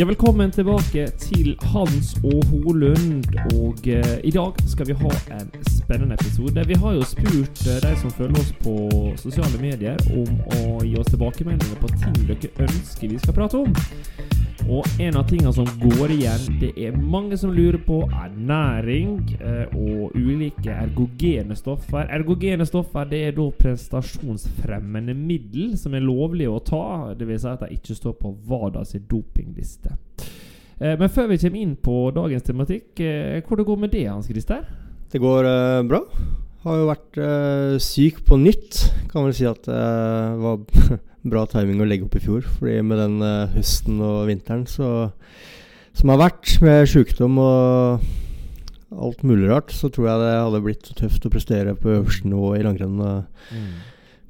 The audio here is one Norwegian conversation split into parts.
Ja, velkommen tilbake til Hans og Holund. Og eh, i dag skal vi ha en spennende episode. Vi har jo spurt eh, de som følger oss på sosiale medier, om å gi oss tilbakemeldinger på ting dere ønsker vi skal prate om. Og en av tingene som går igjen, det er mange som lurer på ernæring næring og ulike ergogene stoffer. Ergogene stoffer det er da prestasjonsfremmende middel som er lovlige å ta, dvs. Si at de ikke står på WADA sin dopingliste. Eh, men før vi kommer inn på dagens tematikk, hvordan hvor det går med det, Hans Christer? Det går uh, bra. Har jo vært uh, syk på nytt. Kan vel si at det var bra timing å legge opp i fjor. Fordi med den eh, høsten og vinteren så, som har vært, med sjukdom og alt mulig rart, så tror jeg det hadde blitt tøft å prestere på øverste nivå i langrenn. Mm.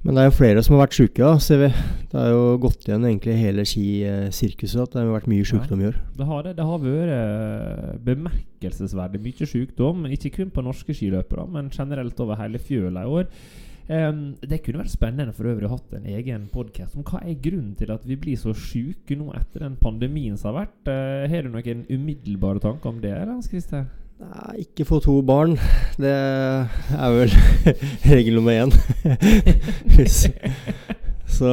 Men det er jo flere som har vært sjuke, ser vi. Det har jo gått igjen egentlig hele skisirkuset at det har vært mye sjukdom i år. Det har det. Det har vært eh, bemerkelsesverdig mye sykdom. Ikke kun på norske skiløpere, men generelt over hele fjøla i år. Em, det kunne vært spennende for øvrig å hatt en egen podkast om hva er grunnen til at vi blir så sjuke nå etter den pandemien som har vært. Uh, har du noen umiddelbare tanker om det? Nei, ikke få to barn. Det er vel regel nummer én. Hvis- Så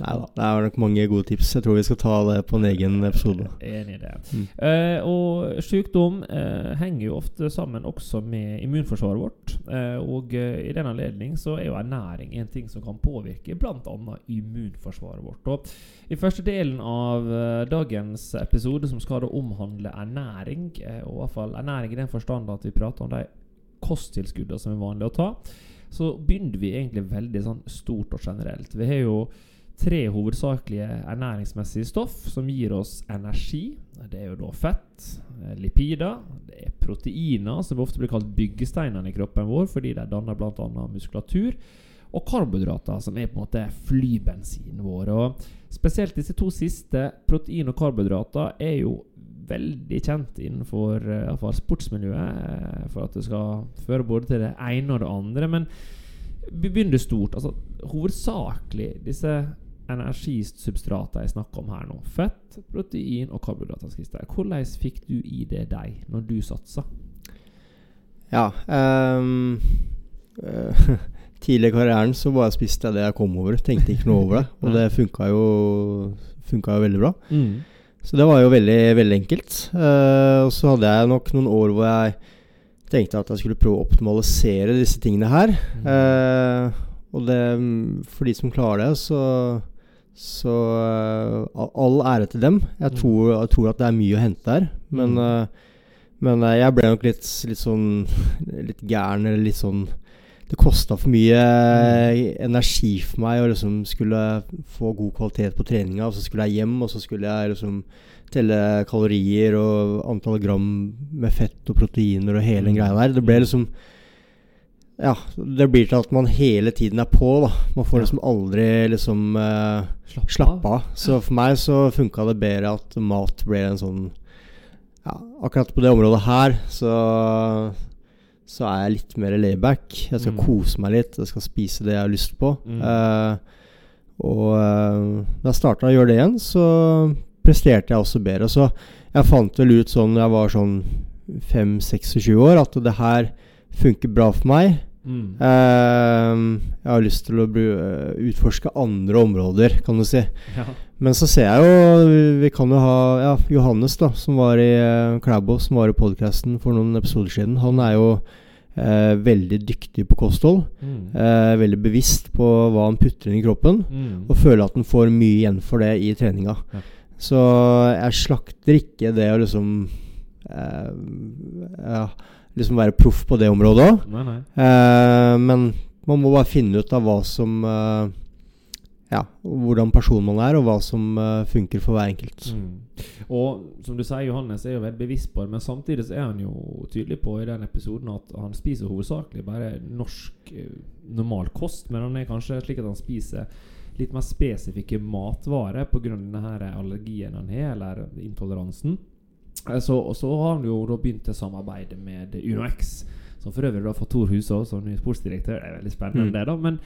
Nei da. Det er nok mange gode tips. Jeg tror vi skal ta det på en egen episode. Enig i det. Mm. Eh, og sykdom eh, henger jo ofte sammen også med immunforsvaret vårt. Eh, og eh, i den anledning så er jo ernæring en ting som kan påvirke bl.a. immunforsvaret vårt. Og I første delen av eh, dagens episode, som skal da omhandle ernæring, eh, og i hvert fall ernæring i den forstand at vi prater om de kosttilskuddene som er vanlig å ta, så begynner vi egentlig veldig sånn stort og generelt. Vi har jo tre hovedsakelige ernæringsmessige stoff som gir oss energi. Det er jo da fett, eh, lipider, det er proteiner, som ofte blir kalt byggesteinene i kroppen vår fordi de danner bl.a. muskulatur. Og karbohydrater, som er på en måte flybensinen vår. Og spesielt disse to siste, protein og karbohydrater, er jo veldig kjent innenfor uh, sportsmiljøet eh, for at det skal føre både til det ene og det andre. Men vi begynner stort. altså Hovedsakelig disse energisubstratene jeg snakker om her nå. Fett, protein og karbohydrater. Christer. Hvordan fikk du i det deg når du satsa? Ja. um, tidlig i karrieren så bare spiste jeg det jeg kom over. Tenkte ikke noe over det. Og det funka jo, funka jo veldig bra. Så det var jo veldig, veldig enkelt. Uh, og så hadde jeg nok noen år hvor jeg tenkte at jeg skulle prøve å optimalisere disse tingene her. Uh, og det, for de som klarer det, så, så uh, all- ære til dem. Jeg Mm. tror, jeg tror at det er mye å hente der. Men, Mm. men jeg ble nok litt, litt sånn Litt gæren, eller litt sånn Det kosta for mye eh, energi for meg å liksom skulle få god kvalitet på treninga, og så skulle jeg hjem, og så skulle jeg liksom telle kalorier og antall gram med fett og proteiner og hele den Mm. greia der. Det ble liksom Ja, det blir til at man hele tiden er på, da. Man får liksom aldri liksom uh, Slapp, slappe av. Så for meg så funka det bedre at mat ble en sånn Ja, akkurat på det området her så så er jeg litt mer layback. Jeg skal Mm. kose meg litt. Jeg skal spise det jeg har lyst på. Mm. Uh, og eh, da jeg starta å gjøre det igjen, så presterte jeg også bedre. Så jeg fant vel ut sånn jeg var sånn 5-26 år, at det her funker bra for meg. Mm. Uh, jeg har lyst til å bli, uh, utforske andre områder, kan du si. Ja. Men så ser jeg jo Vi, kan jo ha ja, Johannes, da, som var i uh, Klæbo, som var i podkasten for noen episoder siden. Han er jo uh, veldig dyktig på kosthold. Mm. Veldig bevisst på hva han putter inn i kroppen. Mm. Og føler at han får mye igjen for det i treninga. Ja. Så jeg slakter ikke det å liksom Ja, liksom være proff på det området òg. Nei. Eh, men man må bare finne ut av hva som uh, Ja, hvordan person man er, og hva som uh, funker for hver enkelt. Mm. Og som du sier, Johannes er jo veldig bevisst på det, men samtidig så er han jo tydelig på i den episoden at han spiser hovedsakelig bare norsk normal kost, men han er kanskje slik at han spiser litt mer spesifikke matvarer pga. allergien han har, eller intoleransen. Eh, Så, og så har han jo da begynt å samarbeide med UnoX, som for øvrig da får Tor Husås som ny sportsdirektør. Det er veldig spennende, Mm. det, da. Men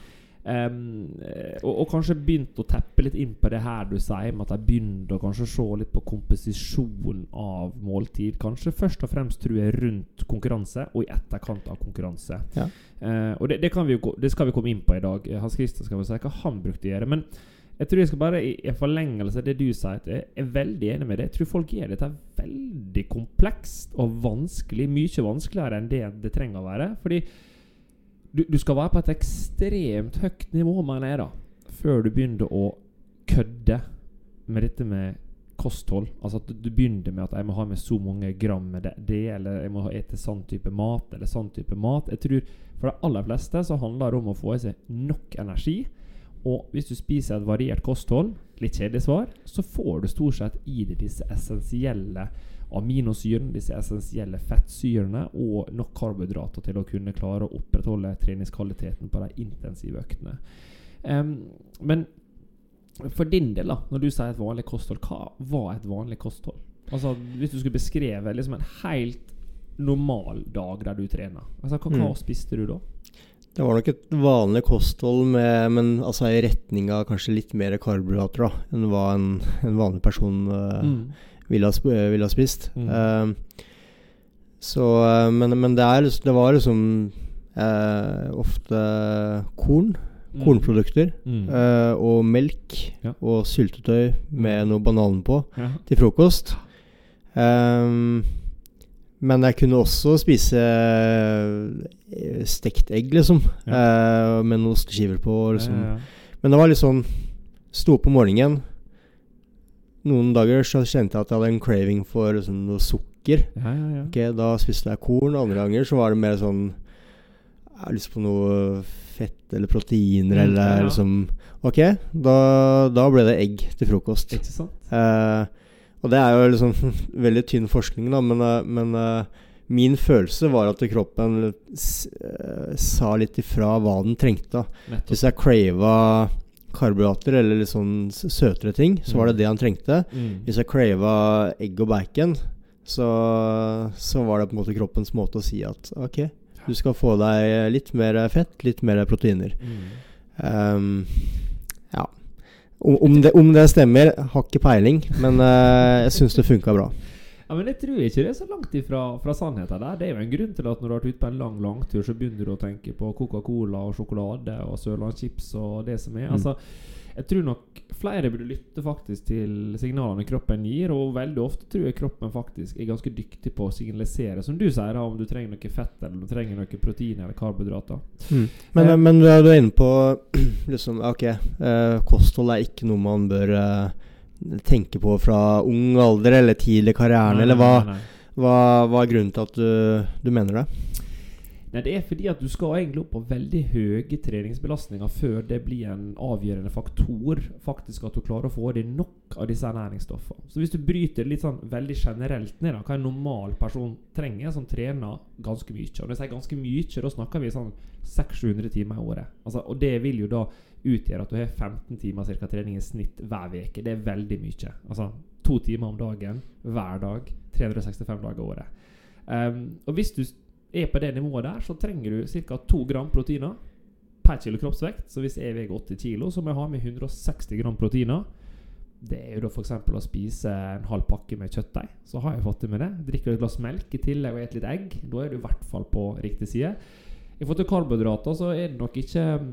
eh, og, og kanskje begynt å teppe litt inn på det her du sier, med at de begynner å kanskje se litt på komposisjon av måltid. Kanskje først og fremst tror jeg rundt konkurranse, og i etterkant av konkurranse. Ja. Uh, og det, det, kan vi det skal vi komme inn på i dag. Hans Christer skal vel si hva han brukte å gjøre. Men jeg tror jeg skal bare i en forlengelse av det du sier, jeg er veldig enig med det. Jeg tror folk gjør dette veldig komplekst og vanskelig. Mye vanskeligere enn det det trenger å være. Fordi du, du skal være på et ekstremt høyt nivå, mener jeg, da, før du begynner å kødde med dette med kosthold. Altså at du begynner med at jeg må ha med så mange gram med det, det eller jeg må ete sånn type mat, eller sånn type mat. Jeg tror For de aller fleste så handler det om å få i seg nok energi. Og hvis du spiser et variert kosthold, litt kjedelig svar, så får du stort sett i deg disse essensielle aminosyrene, disse essensielle fettsyrene og nok karbohydrater til å kunne klare å opprettholde treningskvaliteten på de intensive øktene. Um, men for din del, da, når du sier et vanlig kosthold, hva var et vanlig kosthold? Altså, Hvis du skulle beskrevet liksom en helt normal dag der du trener, altså, hva, hva Mm. spiste du da? Det var nok et vanlig kosthold, med, men altså i retning av kanskje litt mer karbohydrater da, enn hva en, en vanlig person uh, Mm. ville, ha, sp- ha spist. Mm. Uh, så, eh, men, men det, er, liksom- det var liksom uh, ofte korn, Mm. kornprodukter, Mm. og melk Ja. og syltetøy med noe banan på Ja. til frokost. Ehm, men jeg kunne også spise eh, stekt egg, liksom. eh, med noen osteskiver på. Liksom. Ja, ja. Men det var litt sånn Sto opp om morgenen. Noen dager så kjente jeg at jeg hadde en craving for liksom, noe sukker. Ja, ja, ja. Ok, Da spiste jeg korn. Andre ganger så var det mer sånn Jeg har lyst på noe fett eller proteiner Mm, eller ja, ja. liksom Ok, da, da ble det egg til frokost. Ikke sant? Eh, og det er jo liksom veldig tynn forskning, da, men, eh, men uh, min følelse var at kroppen eh, sa litt ifra hva den trengte. da. Hvis jeg crava karbohydrater eller litt sånn søtere ting, så var det det han trengte. Mm. Hvis jeg crava egg og bacon, så, så var det på en måte kroppens måte å si at ok, du skal få deg litt mer fett, litt mer proteiner. Mm. Um. Om, det, om det stemmer, har ikke peiling, men uh, jeg syns det funka bra. Ja, men jeg tror ikke det er så langt ifra fra sannheten der. Det er jo en grunn til at når du har vært ute på en lang langtur, så begynner du å tenke på Coca-Cola og sjokolade og Sørlandschips og det som er. Mm. Altså, jeg tror nok flere burde lytte faktisk til signalene kroppen gir, og veldig ofte tror jeg kroppen faktisk er ganske dyktig på å signalisere, som du sier, da, om du trenger noe fett eller du trenger noe protein eller karbohydrater. Men, Eh. men du er inne på liksom, Ok, eh, kosthold er ikke noe man bør eh, tenke på fra ung alder eller tidlig i karrieren, Nei, eller hva, nei, nei. hva, hva er grunnen til at du, du mener det? Nei, Det er fordi at du skal egentlig opp på veldig høye treningsbelastninger før det blir en avgjørende faktor faktisk at du klarer å få i deg nok av disse næringsstoffene. Så hvis du bryter litt sånn veldig generelt ned da, hva en normal person trenger, som trener ganske mye Og når jeg sier ganske mye, da snakker vi sånn 600-700 timer i året. Altså, og det vil jo da utgjøre at du har 15 timer cirka trening i snitt hver uke. Det er veldig mye. Altså to timer om dagen hver dag. 365 dager i året. Um, og hvis du er på det nivået der, så trenger du ca. 2 gram proteiner per kilo kroppsvekt. Så hvis jeg veier 80 kilo, så må jeg ha med 160 gram proteiner. Det er jo da f.eks. å spise en halv pakke med kjøttdeig. Så har jeg fått det med det. Drikker et glass melk i tillegg og spiser litt egg. Da er du i hvert fall på riktig side. I forhold til karbohydrater så er det nok ikke mm,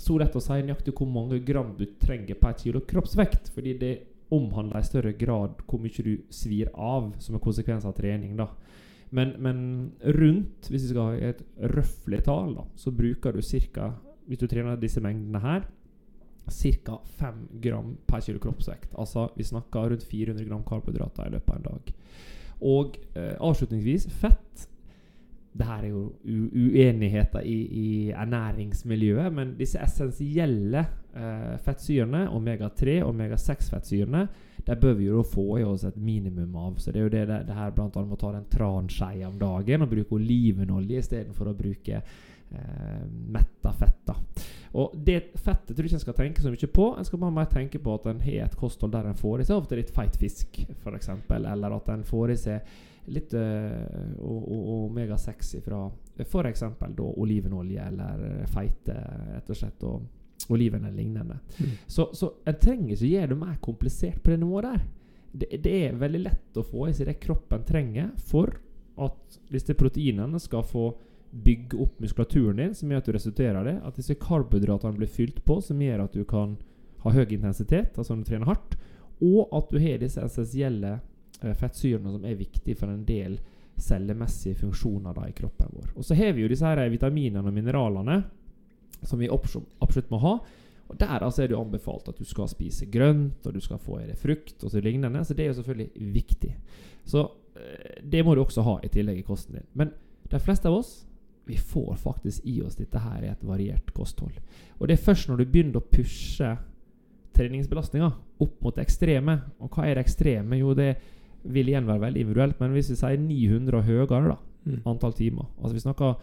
så lett å si nøyaktig hvor mange gram du trenger per kilo kroppsvekt. Fordi det omhandler i større grad hvor mye du svir av som en konsekvens av trening. da men, men, rundt, hvis vi skal ha et røftlig tall, da, så bruker du ca. Hvis du trener disse mengdene her, ca. 5 gram per kilo kroppsvekt. Altså vi snakker rundt 400 gram karbohydrater i løpet av en dag. Og eh, avslutningsvis fett. Det her er jo uenigheter i, i, ernæringsmiljøet, men disse essensielle eh, fettsyrene, omega-3 og omega-6-fettsyrene, der bør vi jo få i oss et minimum av. Så det er jo det, det, her blant annet må ta en transkei om dagen og bruke olivenolje istedenfor å bruke eh, metta fett. Og det fettet tror jeg ikke en skal tenke så mye på. En skal bare tenke på at en har et kosthold der en får i seg ofte litt feit fisk, f.eks. Eller at en får i seg litt uh, omega-6 fra f.eks. olivenolje eller feite, rett og slett. og oliven eller lignende. Mm. Så, så en trenger ikke gjøre det mer komplisert på det nivået der. Det, det, er veldig lett å få i seg det kroppen trenger for at disse proteinene skal få bygge opp muskulaturen din, som gjør at du resulterer det. At disse karbohydratene blir fylt på, som gjør at du kan ha høy intensitet, altså når du trener hardt. Og at du har disse essensielle eh, fettsyrene som er viktige for en del cellemessige funksjoner da, i kroppen vår. Og så har vi jo disse her vitaminene og mineralene som vi absolutt må ha. Og Der altså er det jo anbefalt at du skal spise grønt, og du skal få i deg frukt og så lignende. Så det er jo selvfølgelig viktig. Så eh, det må du også ha i tillegg i kosten din. Men de fleste av oss vi får faktisk i oss dette her i et variert kosthold. Og det er først når du begynner å pushe treningsbelastninga opp mot det ekstreme. Og hva er det ekstreme? Jo, det vil igjen være veldig individuelt, men hvis vi sier 900 og høyere, da, mm. antall timer Altså vi snakker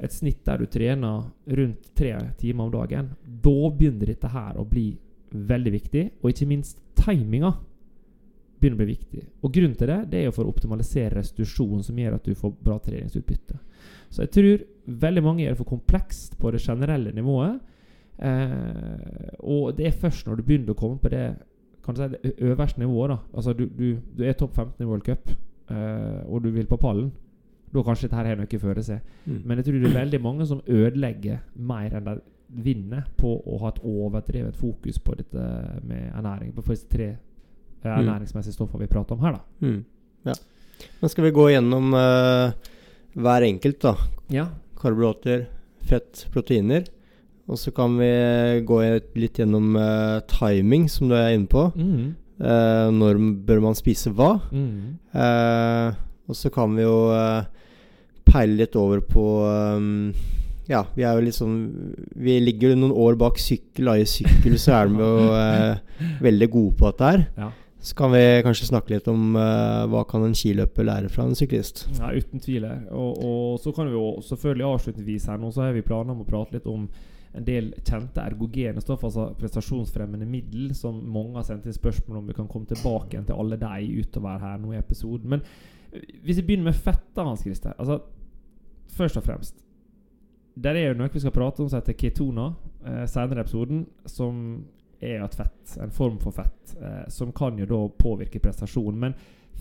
et snitt der du trener rundt tre timer om dagen, da begynner dette her å bli veldig viktig. Og ikke minst timinga begynner å bli viktig. Og grunnen til det det er jo for å optimalisere restitusjonen, som gjør at du får bra treningsutbytte. Så jeg tror veldig mange gjør det for komplekst på det generelle nivået. Eh, og det er først når du begynner å komme på det, kan du si, det øverste nivået da. Altså du, du, du er topp 15 i World Cup, eh, og du vil på pallen da kanskje dette her har noe føre seg. Mm. Men jeg tror det er veldig mange som ødelegger mer enn de vinner på å ha et overdrevet fokus på dette med ernæring. På disse tre uh, ernæringsmessige stoffene vi prater om her. da. Mm. Ja. Men skal vi gå gjennom uh, hver enkelt, da? Ja. Karbohydrater, fett, proteiner. Og så kan vi gå litt gjennom uh, timing, som du er inne på. Mm. når bør man spise hva? Mm. og så kan vi jo peile litt over på um, Ja, vi er jo liksom Vi ligger noen år bak sykkel. og I sykkel så er de jo uh, veldig gode på dette her. Ja. Så kan vi kanskje snakke litt om uh, hva kan en skiløper lære fra en syklist? Ja, Uten tvil. Og, og, så kan vi jo selvfølgelig avslutningsvis her nå så har vi planer om å prate litt om en del kjente ergogene stoff, altså prestasjonsfremmende middel, som mange har sendt inn spørsmål om vi kan komme tilbake igjen til alle de utover her nå i episoden. Men hvis vi begynner med fett, da, Hans Christer altså, Først og fremst Der er jo noe vi skal prate om som heter ketoner eh, senere i episoden, som er et fett. En form for fett. Eh, som kan jo da påvirke prestasjonen. Men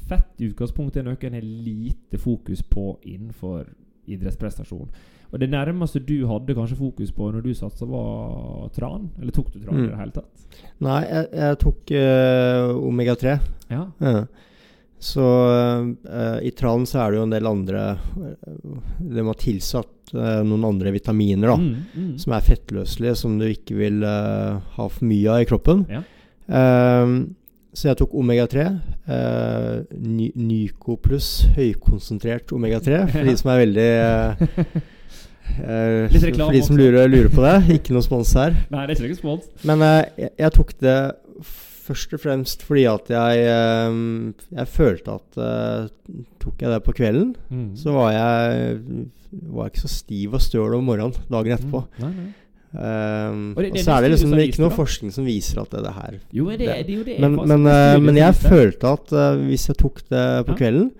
fett i utgangspunktet er noe en har lite fokus på innenfor idrettsprestasjon. Og det nærmeste du hadde kanskje fokus på når du satsa, var tran? Eller tok du tran mm. i det hele tatt? Nei, jeg, jeg tok uh, omega-3. Ja. ja. Så uh, i tran så er det jo en del andre uh, De har tilsatt uh, noen andre vitaminer da mm, mm. som er fettløselige, som du ikke vil ha for mye av i kroppen. Ja. så jeg tok omega-3. Ny Nyco pluss høykonsentrert omega-3, for de som er veldig Eh, Litt reklame for de som lurer, lurer på det. Ikke noe spons her. Nei, det er ikke noe spons. Men eh, jeg, jeg tok det først og fremst fordi at jeg eh, Jeg følte at eh, Tok jeg det på kvelden, Mm. så var jeg var ikke så stiv og støl om morgenen dagen etterpå. Mm. Nei, nei. Um, Og det- det og, så er det liksom det er ikke noe forskning som viser at det, det her Jo, men det, Det- det er jo det. Men, men, er eh, men jeg følte at uh, hvis jeg tok det på Ja. kvelden,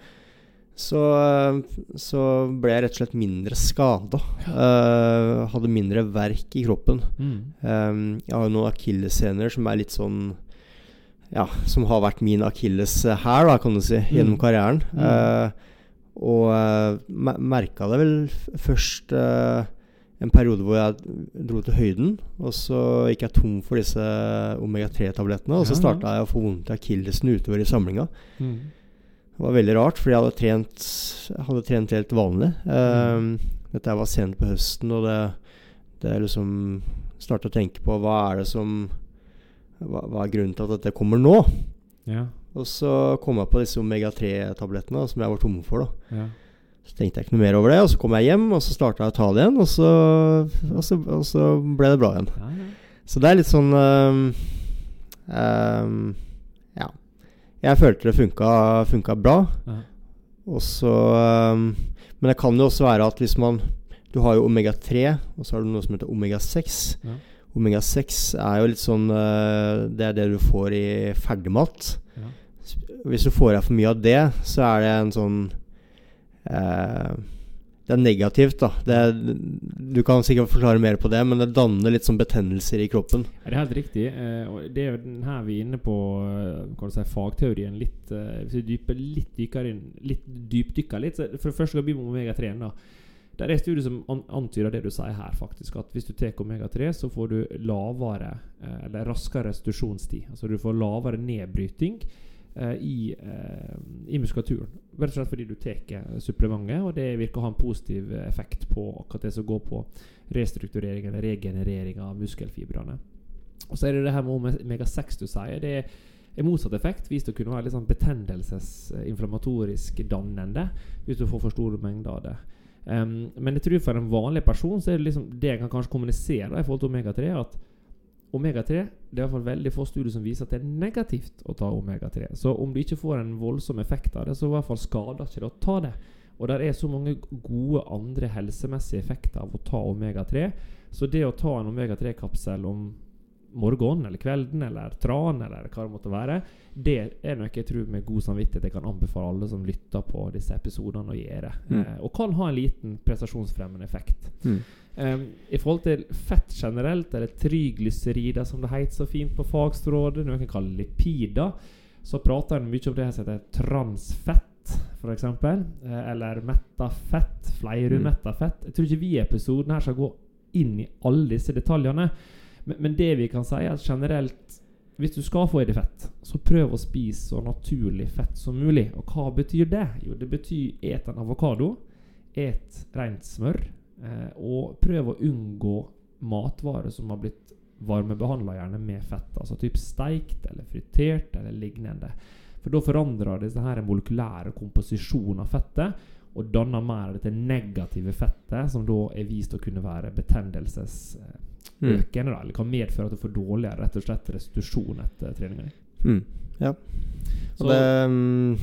så, eh, så ble jeg rett og slett mindre skada. Uh, hadde mindre verk i kroppen. Mm. Um, jeg har jo noen akilleshæler som er litt sånn Ja, som har vært min akilles her, da, kan du si, gjennom Mm. karrieren. Mm. Eh, og uh, merka det vel først uh, en periode hvor jeg dro til høyden, og så gikk jeg tom for disse omega-3-tablettene, og så starta jeg å få vondt i akillesen utover i samlinga. Mm. Det var veldig rart, fordi jeg hadde trent, hadde trent helt vanlig. Um, dette var sent på høsten, og det, det er liksom Starte å tenke på hva er det som hva, hva er grunnen til at dette kommer nå? Ja. Og så kom jeg på disse omega-3-tablettene som jeg var tomme for. da ja. Så tenkte jeg ikke noe mer over det, og så kom jeg hjem, og så starta jeg å ta det igjen, og så, og så, og så ble det bra igjen. ja. Så det er litt sånn um, Ja. Jeg følte det funka, funka bra. Ja. Og så ehm, Men det kan jo også være at hvis man Du har jo omega-3, og så har du noe som heter omega-6. Ja. Omega-6 er jo litt sånn uh, Det er det du får i ferdigmat. Ja. Hvis du får i deg for mye av det, så er det en sånn eh, Det er negativt, da. Er, du kan sikkert forklare mer på det, men det danner litt sånn betennelser i kroppen. Ja, Det er helt riktig. Eh, og det er jo den her vi er inne på eh, hva du si, fagteorien litt eh, Hvis vi dyper litt dykker inn Litt dypdykker litt så For første begynne med omega-3. da Det er studier som an antyder det du sier her, faktisk. At hvis du tar omega-3, så får du lavere eh, Eller raskere restitusjonstid. Altså du får lavere nedbryting i, eh, i muskulaturen. Rett og slett fordi du tar supplementet, og det virker å ha en positiv effekt på akkurat det som går på restrukturering eller regenerering av muskelfibrene. Og så er det det her med omega-6 du sier. Det er motsatt effekt. Vist å kunne være litt sånn betennelsesinflammatorisk dannende hvis du får for store mengder av det. Um, men jeg tror for en vanlig person så er det liksom det jeg kan kanskje kommunisere i forhold til omega-3, at omega-3 Det er i hvert fall veldig få studier som viser at det er negativt å ta omega-3. Så om du ikke får en voldsom effekt av det, så i hvert fall skader ikke det å ta det. Og det er så mange gode andre helsemessige effekter av å ta omega-3. Så det å ta en omega-3-kapsel om morgenen eller kvelden eller tran eller hva det måtte være, det er noe jeg tror med god samvittighet jeg kan anbefale alle som lytter på disse episodene, å gjøre. Mm. Eh, og kan ha en liten prestasjonsfremmende effekt. Mm. Um, I forhold til fett generelt, eller triglycerider som det heter så fint på fagstrådet, noe kan kalle lipider, så prater en mye om det som heter transfett, f.eks. eksempel, eller metta fett. Jeg tror ikke vi i episoden her skal gå inn i alle disse detaljene, men, men det vi kan si, er at generelt hvis du skal få i deg fett, så prøv å spise så naturlig fett som mulig. Og hva betyr det? Jo, det betyr et en avokado, et rent smør, eh, og prøv å unngå matvarer som har blitt varmebehandla, gjerne med fett. Altså typ steikt eller fritert eller lignende. For da forandrer disse her molekylære komposisjonen av fettet og danner mer dette negative fettet, som da er vist å kunne være betennelsesøkende. Mm. Eller kan medføre at du får dårligere rett og slett restitusjon etter treninga. Mm. Ja. Så- det mm,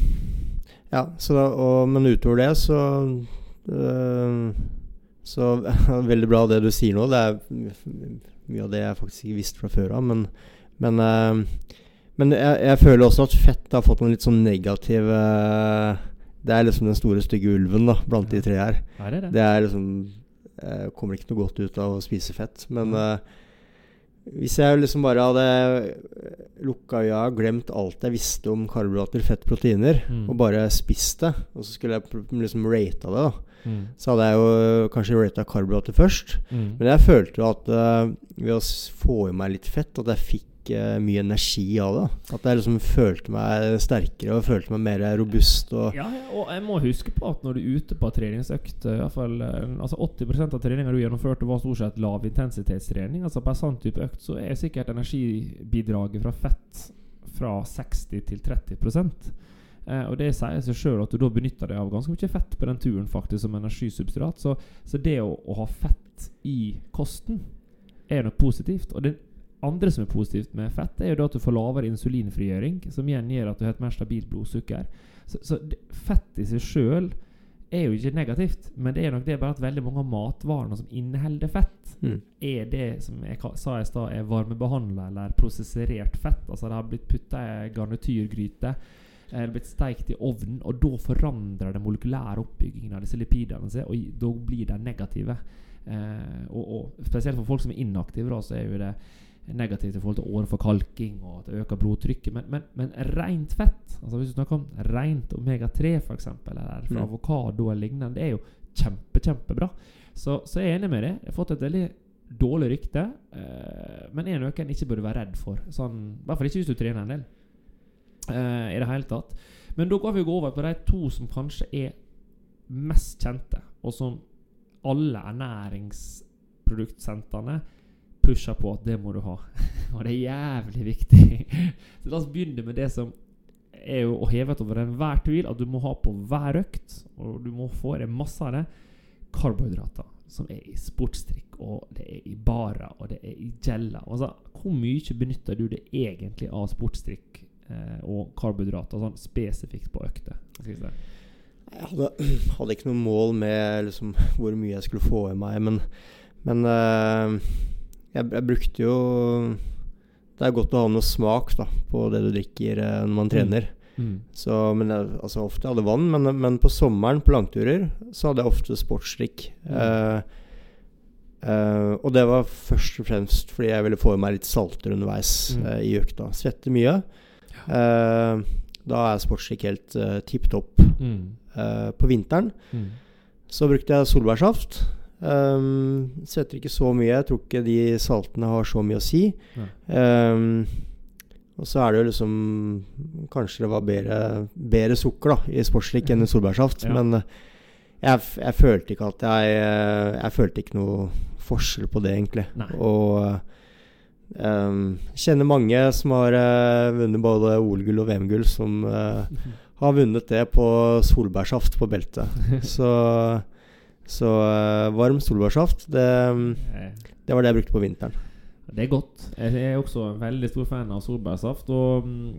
Ja, så da, og, men utover det så øh, Så veldig bra det du sier nå. Det er mye av det jeg faktisk ikke visste fra før av. Men, men, øh, men jeg, jeg føler også at fett har fått noen litt sånn negativ øh, Det er liksom den store, stygge ulven da blant de tre her. Ja, det er det. Det er liksom Jeg Kommer ikke noe godt ut av å spise fett. Men uh, hvis jeg liksom bare hadde lukka øya glemt alt jeg visste om karbohydrater, fett, proteiner, Mm. og bare spist det, og så skulle jeg liksom rata det, da, Mm. så hadde jeg jo kanskje rata karbohydrater først. Mm. Men jeg følte jo at uh, ved å få i meg litt fett, at jeg fikk uh, mye energi av det. At jeg liksom følte meg sterkere og følte meg mer robust. Og, Ja, og jeg må huske på at når du er ute på treningsøkt i hvert fall, eh, altså 80 av treninga du gjennomførte, var stort sett lavintensitetstrening. Altså på en sånn type økt så er sikkert energibidraget fra fett fra 60 til 30 Eh, og det sier seg sjøl at du da benytter deg av ganske mye fett på den turen faktisk som energisubstrat. Så, så det å, å, ha fett i kosten er noe positivt. Og det andre som er positivt med fett, er jo da at du får lavere insulinfrigjøring, som igjen gjør at du har et mer stabilt blodsukker. Så, så det, fett i seg sjøl er jo ikke negativt, men det er nok det bare at veldig mange av matvarene som inneholder fett, mm. er det som jeg sa i stad, er varmebehandla eller prosesserert fett. Altså det har blitt putta i garnityrgryte eller blitt steikt i ovnen, og da forandrer det molekylære oppbyggingen av disse lipidene seg, og da blir de negative. Eh, og, og, spesielt for folk som er inaktive, da, så er jo det negativt i forhold til åreforkalking og at det øker blodtrykket. Men, men, men rent fett, altså hvis du snakker om rent omega-3 f.eks., eller fra mm. avokado eller lignende, det er jo kjempe, kjempebra. Så, så jeg er enig med det. Jeg har fått et veldig dårlig rykte, eh, men er noe en ikke burde være redd for. Sånn, I hvert fall ikke hvis du trener en del. Eh, I det hele tatt. Men da kan vi over på de to som kanskje er mest kjente, og som alle ernæringsproduktsentrene pusher på at det må du ha. og det er jævlig viktig. Så la oss begynne med det som er jo hevet over enhver tvil at du må ha på hver økt, og du må få deg masse av det, karbohydrater. Som er i sportsdrikk, og det er i barer, og det er i geller. Altså, hvor mye benytter du det egentlig av sportsdrikk og karbohydrater sånn spesifikt på økter? Jeg hadde, hadde, ikke noe mål med liksom, hvor mye jeg skulle få i meg, men, men uh jeg, jeg, brukte jo Det er godt å ha noe smak da, på det du drikker eh, når man mm. trener. Mm. Så, men jeg, altså ofte hadde vann, men, men, på sommeren på langturer så hadde jeg ofte sportsdrikk. Mm. Uh, uh, og det var først og fremst fordi jeg ville få i meg litt salter underveis mm. uh, i økta. Svette mye. Da er sportsdrikk helt uh, tipp topp. Mm. på vinteren mm. så brukte jeg solbærsaft. Um, svetter ikke så mye. Jeg tror ikke de saltene har så mye å si. Um, og så er det jo liksom Kanskje det var bedre, bedre sukker da i sportsdrikk enn i solbærsaft. Ja. Men jeg, jeg, følte ikke at jeg Jeg følte ikke noe forskjell på det, egentlig. Nei. Og um, kjenner mange som har uh, vunnet både OL-gull og VM-gull, som uh, har vunnet det på solbærsaft på beltet. Så så uh, varm solbærsaft, det, det, var det jeg brukte på vinteren. Det er godt. Jeg er også en veldig stor fan av solbærsaft. Og um,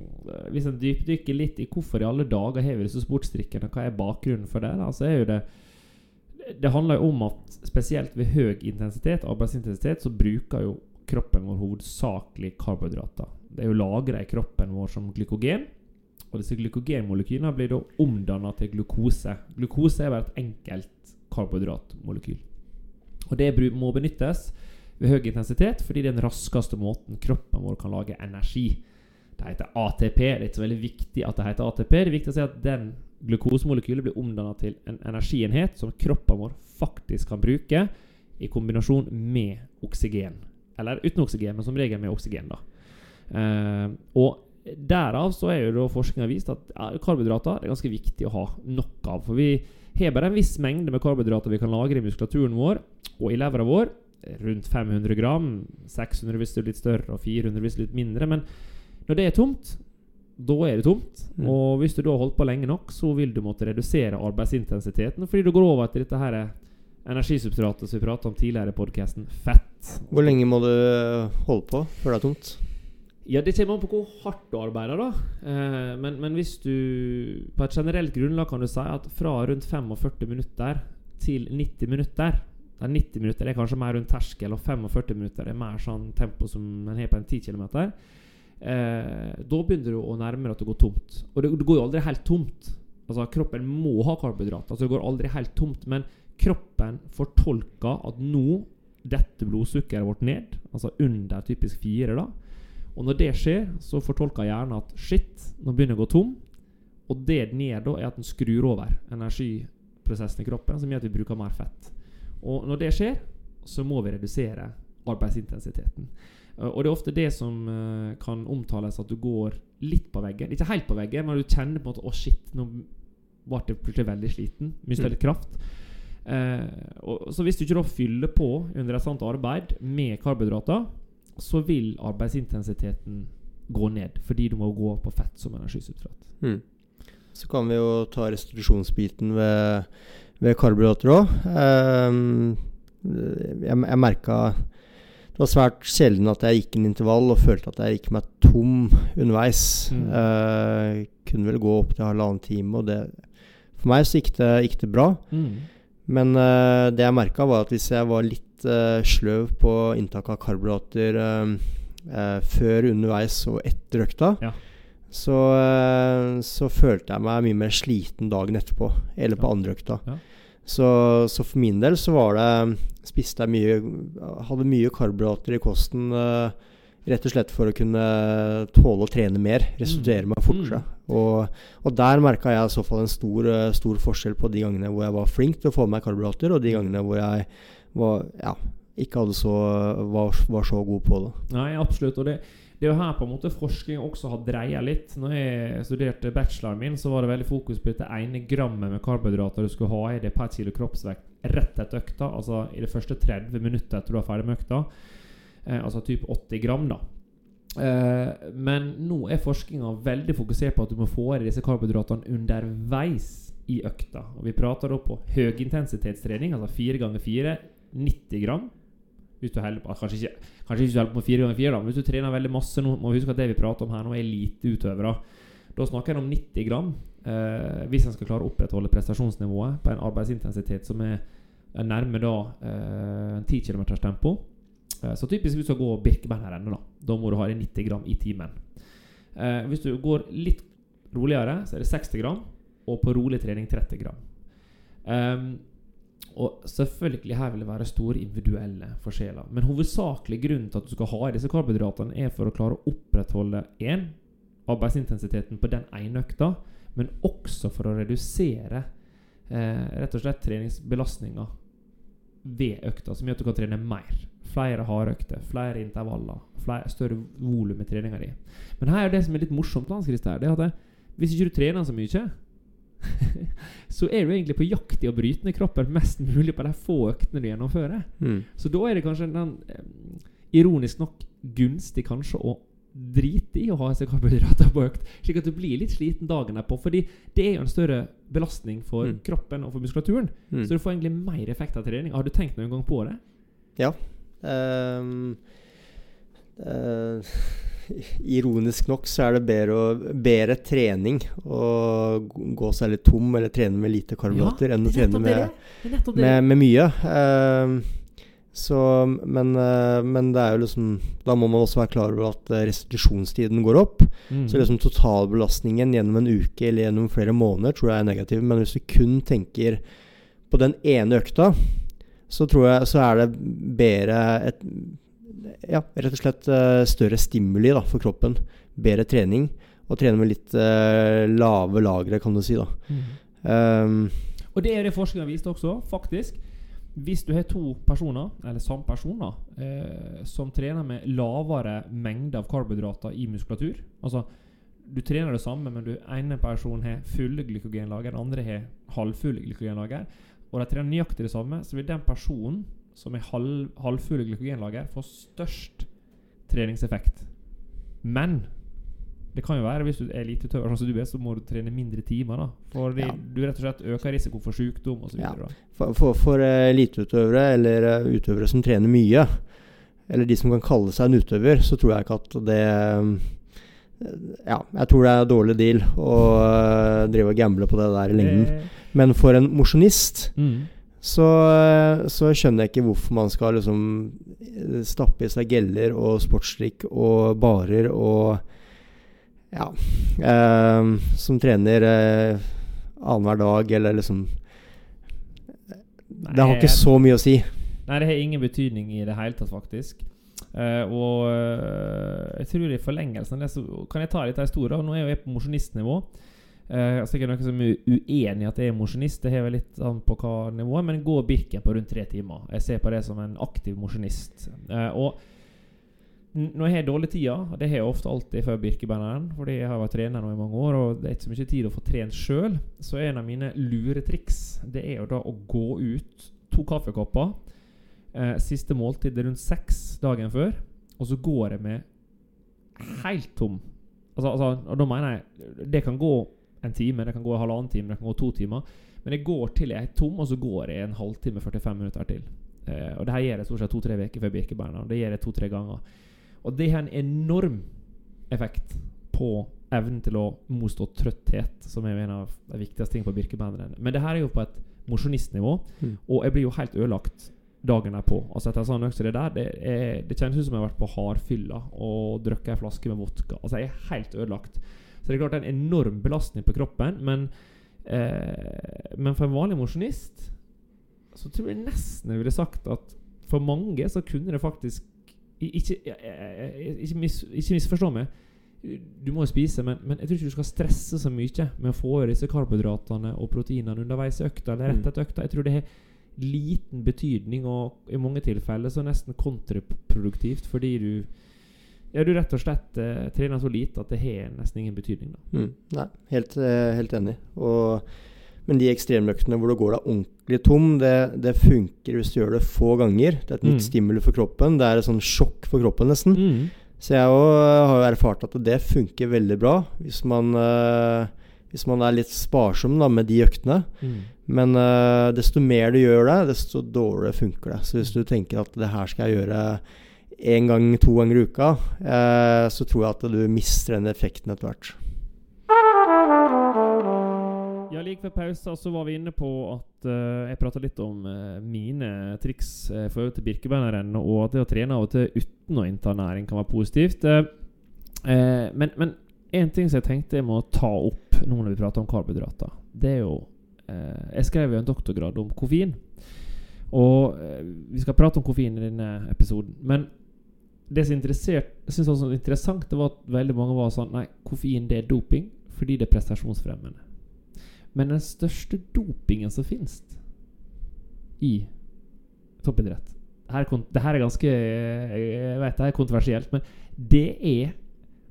hvis en dypdykker litt i hvorfor i alle dager har vi disse sportsdrikkene, hva er bakgrunnen for det, da, så er jo det Det handler jo om at spesielt ved høy intensitet, arbeidsintensitet, så bruker jo kroppen vår hovedsakelig karbohydrater. Det er jo lagra i kroppen vår som glykogen. Og disse glykogenmolekylene blir da omdanna til glukose. Glukose er bare et enkelt karbohydratmolekyl. Og det må benyttes ved høy intensitet fordi det er den raskeste måten kroppen vår kan lage energi. Det heter ATP. Det er ikke så veldig viktig at det heter ATP. Det er viktig å si at den glukosemolekylet blir omdanna til en energienhet som kroppen vår faktisk kan bruke i kombinasjon med oksygen. Eller uten oksygen, men som regel med oksygen. da. Uh, og Derav så er jo forskninga vist at karbohydrater er ganske viktig å ha nok av. For vi har bare en viss mengde med karbohydrater vi kan lagre i muskulaturen vår og i levra vår. Rundt 500 gram. 600 hvis det er litt større, og 400 hvis det er litt mindre. Men når det er tomt, da er det tomt. Mm. Og hvis du da har holdt på lenge nok, så vil du måtte redusere arbeidsintensiteten fordi du går over til dette her energisubstratet som vi pratet om tidligere i podkasten, fett. Hvor lenge må du holde på før det er tomt? Ja, Det kommer an på hvor hardt du arbeider. da eh, men, men, hvis du På et generelt grunnlag kan du si at fra rundt 45 minutter til 90 minutter der 90 minutter er kanskje mer rundt terskel, og 45 minutter er mer sånn tempo som en har på en 10 km. Eh, da begynner du å nærme deg at det går tomt. Og det, det, går jo aldri helt tomt. Altså Kroppen må ha karbohydrater. Altså det går aldri helt tomt. Men kroppen fortolker at nå detter blodsukkeret vårt ned, altså under typisk fire. da og når det skjer, så fortolker hjernen at shit, nå begynner jeg å gå tom. Og det den gjør da, er at den skrur over energiprosessen i kroppen, som gjør at vi bruker mer fett. Og når det skjer, så må vi redusere arbeidsintensiteten. Uh, og det er ofte det som uh, kan omtales at du går litt på veggen. Ikke helt på veggen, men du kjenner på en måte Å, oh, shit, nå ble jeg plutselig veldig sliten. Mista mm. litt kraft. Uh, og, så hvis du ikke da fyller på under et sånt arbeid med karbohydrater, så vil arbeidsintensiteten gå ned, fordi du må gå på fett som energisubstrat. Mm. så kan vi jo ta restitusjonsbiten ved, ved karbohydrater òg. Um, jeg jeg merka det var svært sjelden at jeg gikk en intervall og følte at jeg gikk meg tom underveis. Mm. Uh, kunne vel gå opp til halvannen time, og det For meg så gikk det, gikk det bra. Mm. Men uh, det jeg merka, var at hvis jeg var litt uh, sløv på inntak av karbohydrater før, underveis og etter økta, Ja. så, så følte jeg meg mye mer sliten dagen etterpå, eller på Ja. andre økta. Ja. Så, så for min del så var det Spiste jeg mye Hadde mye karbohydrater i kosten uh, rett og slett for å kunne tåle å trene mer. Restituere meg fortere. Og, og der merka jeg i så fall en stor, uh, stor forskjell på de gangene hvor jeg var flink til å få med meg karbohydrater, og de gangene hvor jeg var, ja, ikke så, var, var så god på det. Nei, absolutt. Og det, det er jo her på en måte forskning også har dreia litt. Når jeg studerte bacheloren min, så var det veldig fokus på dette ene grammet med karbohydrater du skulle ha i det per kilo kroppsvekt rett etter økta. Altså i det første 30 minutter etter du var ferdig med økta. Eh, altså typ 80 gram, da. Eh, men nå er forskninga veldig fokusert på at du må få i disse karbohydratene underveis i økta. Og Vi prater da på høyintensitetstrening, altså 4 ganger 4, 90 gram. Hvis du på, kanskje ikke, kanskje ikke på med 4 ganger 4 da, men hvis du trener veldig masse nå, må huske at det vi prater om her nå, er eliteutøvere. Da snakker jeg om 90 gram. Eh, hvis en skal klare å opprettholde prestasjonsnivået på en arbeidsintensitet som er nærme da eh, 10 km tempo. Eh, så typisk hvis du skal gå Birkebeinerrennet, da. Da må du ha det 90 gram i timen. Eh, hvis du går litt roligere, så er det 60 gram. Og på rolig trening 30 gram. Um, og selvfølgelig her vil det være store individuelle forskjeller. Men hovedsakelig grunnen til at du skal ha i disse karbohydratene, er for å klare å opprettholde én arbeidsintensiteten på den ene økta, men også for å redusere eh, rett og slett treningsbelastninga ved økta, som gjør at du kan trene mer. Flere hardøkter, flere intervaller, flere, større volum i treninga di. Men her er det som er litt morsomt, Hans Christer, det er at det, hvis ikke du trener så mye så er du egentlig på jakt i å bryte ned kroppen mest mulig på de få øktene du gjennomfører. Mm. Så da er det kanskje den, eh, ironisk nok gunstig kanskje å drite i å ha seg karbohydrater på økt, slik at du blir litt sliten dagen derpå. Fordi det er jo en større belastning for Mm. kroppen og for muskulaturen. Mm. Så du får egentlig mer effekt av trening. Har du tenkt noen gang på det? Ja. Um, uh, ironisk nok så er det bedre, å, bedre trening å gå seg litt tom eller trene med lite karbohydrater enn å trene med, med, med mye. Ehm, så, men, eh, men det er jo liksom Da må man også være klar over at eh, restitusjonstiden går opp. Mm. Så liksom totalbelastningen gjennom en uke eller gjennom flere måneder tror jeg er negativ. Men hvis du kun tenker på den ene økta, så tror jeg så er det bedre et Ja, rett og slett eh, større stimuli da, for kroppen. Bedre trening. Og trene med litt uh, lave lagre, kan du si. da. Mm. Um, Og det er det forskninga viste også, faktisk. Hvis du har to personer, eller samme personer, eh, som trener med lavere mengde av karbohydrater i muskulatur Altså, du trener det samme, men du ene personen har fulle glykogenlager, den andre har halvfulle glykogenlager, og de trener nøyaktig det samme, så vil den personen som har halv, halvfulle glykogenlager, få størst treningseffekt. Men det kan jo være hvis du er eliteutøver, sånn som du er, så må du trene mindre timer. da For Ja. du rett og slett øker risiko for sykdom osv. Ja. For, for, for eh, eliteutøvere, eller eh, utøvere som trener mye, eller de som kan kalle seg en utøver, så tror jeg ikke at det eh, Ja, jeg tror det er en dårlig deal å drive og gamble på det der i lengden. Men for en mosjonist Mm. så, så skjønner jeg ikke hvorfor man skal liksom stappe i seg geller og sportsdrikk og barer og Ja. eh, som trener eh, annenhver dag, eller liksom Det har ikke så mye å si. Nei, det har ingen betydning i det hele tatt, faktisk. Eh, og eh, jeg tror i forlengelsen det så kan jeg ta litt av historien. Nå er jo jeg på mosjonistnivå. Uh, altså, sikkert noen som er uenig i at jeg er mosjonist, det hever litt an på hva nivå, men gå Birken på rundt tre timer. Jeg ser på det som en aktiv mosjonist. Eh, og når jeg har dårlig tid, og det har jeg ofte alltid før Birkebeineren, fordi jeg har vært trener nå i mange år, og det er ikke så mye tid å få trent sjøl, så er en av mine luretriks Det er jo da å gå ut to kaffekopper eh, siste måltid er rundt seks dagen før, og så går jeg med helt tom. Altså, altså, og da mener jeg Det kan gå en time, det kan gå en halvannen time, det kan gå to timer. Men jeg går til jeg er tom, og så går jeg en halvtime, 45 minutter til. Eh, og det her gjør jeg stort sett to-tre uker før Birkebeina. Det gjør jeg to-tre ganger. Og det har en enorm effekt på evnen til å motstå trøtthet, som er en av de viktigste tingene på Birkebeinrennet. Men det her er jo på et mosjonistnivå, mm. og jeg blir jo helt ødelagt dagen derpå. Altså etter en sånn økt det der, det, er, det, kjennes ut som jeg har vært på hardfylla og drukket ei flaske med vodka. Altså Jeg er helt ødelagt. Så det er klart det er en enorm belastning på kroppen, men, eh, men for en vanlig mosjonist så tror jeg nesten jeg ville sagt at for mange så kunne det faktisk Ikke, ikke, mis, ikke misforstå meg. Du må jo spise, men, men, jeg tror ikke du skal stresse så mye med å få i disse karbohydratene og proteinene underveis i økta eller rett mm. etter økta. Jeg tror det har liten betydning, og i mange tilfeller så nesten kontraproduktivt fordi du ja, du rett og slett eh, trener så lite at det har nesten ingen betydning. Da. Mm, nei, helt, eh, helt enig. Og, men de ekstremøktene hvor du går deg ordentlig tom, det, det, funker hvis du gjør det få ganger. Det er et nytt mm. stimuli for kroppen. Det er et sånn sjokk for kroppen, nesten. Mm. Så jeg har jo erfart at det funker veldig bra hvis man, uh, hvis man er litt sparsom da, med de øktene. Mm. Men uh, desto mer du gjør det, desto dårligere funker det. Så hvis du tenker at det her skal jeg gjøre én gang, to ganger i uka, uh, så tror jeg at du mister den effekten etter hvert. Ja, Like før pausen så var vi inne på at uh, jeg prata litt om mine triks uh, for til Birkebeinerrenn, og at det å trene av og til uten å innta næring kan være positivt. men, men en ting som jeg tenkte jeg må ta opp nå når vi prater om karbohydrater, det er jo jeg skrev jo en doktorgrad om koffein. Og vi skal prate om koffein i denne episoden. Men det som jeg synes var interessant, det var at veldig mange var sånn Nei, koffein det er doping fordi det er prestasjonsfremmende. Men den største dopingen som finnes i toppidrett her, Det her er ganske Jeg vet det er kontroversielt, men det er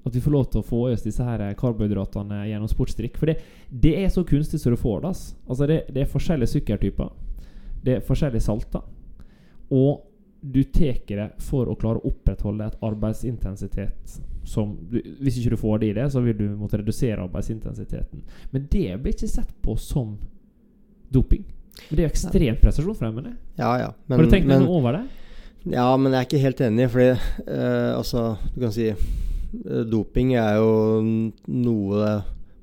at vi får lov til å få i oss disse her karbohydratene gjennom sportsdrikk. For det, det, er så kunstig som du får det. Altså det, det, er forskjellige sukkertyper. Det er forskjellige salter. Og du tar det for å klare å opprettholde et arbeidsintensitet som Hvis ikke du får det i det, så vil du måtte redusere arbeidsintensiteten. Men det blir ikke sett på som doping. Men det er jo ekstremt prestasjonsfremmende. Ja, ja. Men, Har du tenkt noe over det? Ja, men jeg er ikke helt enig. Fordi uh, altså, du kan si Eh, doping er jo noe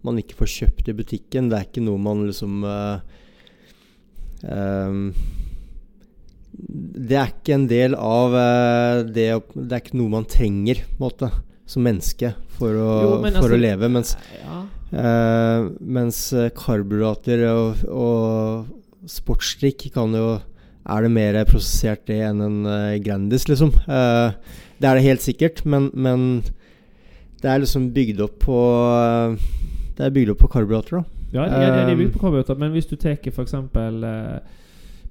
man ikke får kjøpt i butikken. Det er ikke noe man liksom uh, um, Det er ikke en del av uh, det Det er ikke noe man trenger, på en måte, som menneske for å, jo, for altså, å leve. Mens, ja. uh, mens karbohydrater og, og sportsdrikk kan jo er det mer prosessert det enn en Grandis, liksom? det er det helt sikkert, men, men det er liksom bygd opp på Det er bygd opp på karbohydrater, da. Ja, det er, det er bygd på karbohydrater, men hvis du tar f.eks. Eh,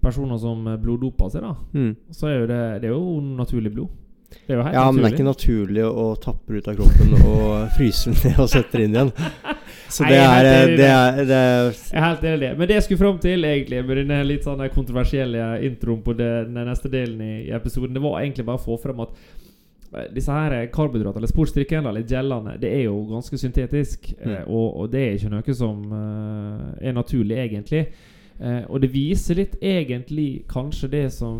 personer som bloddoper seg, da, mm. så er jo det, det er jo naturlig blod. Det ja, naturlig. men det er ikke naturlig å tappe ut av kroppen og fryse den ned og sette den inn igjen. Så det, er, det, er, det er, Jeg er helt enig i det. Men det jeg skulle fram til, egentlig med denne litt sånn kontroversielle introen på den neste delen i, i episoden, det var egentlig bare å få frem at disse her karbohydratene, eller sportsdrikkene, eller gellene, det er jo ganske syntetisk. Mm. Eh, og, og, det er ikke noe som uh, er naturlig, egentlig. Eh, og det viser litt egentlig kanskje det som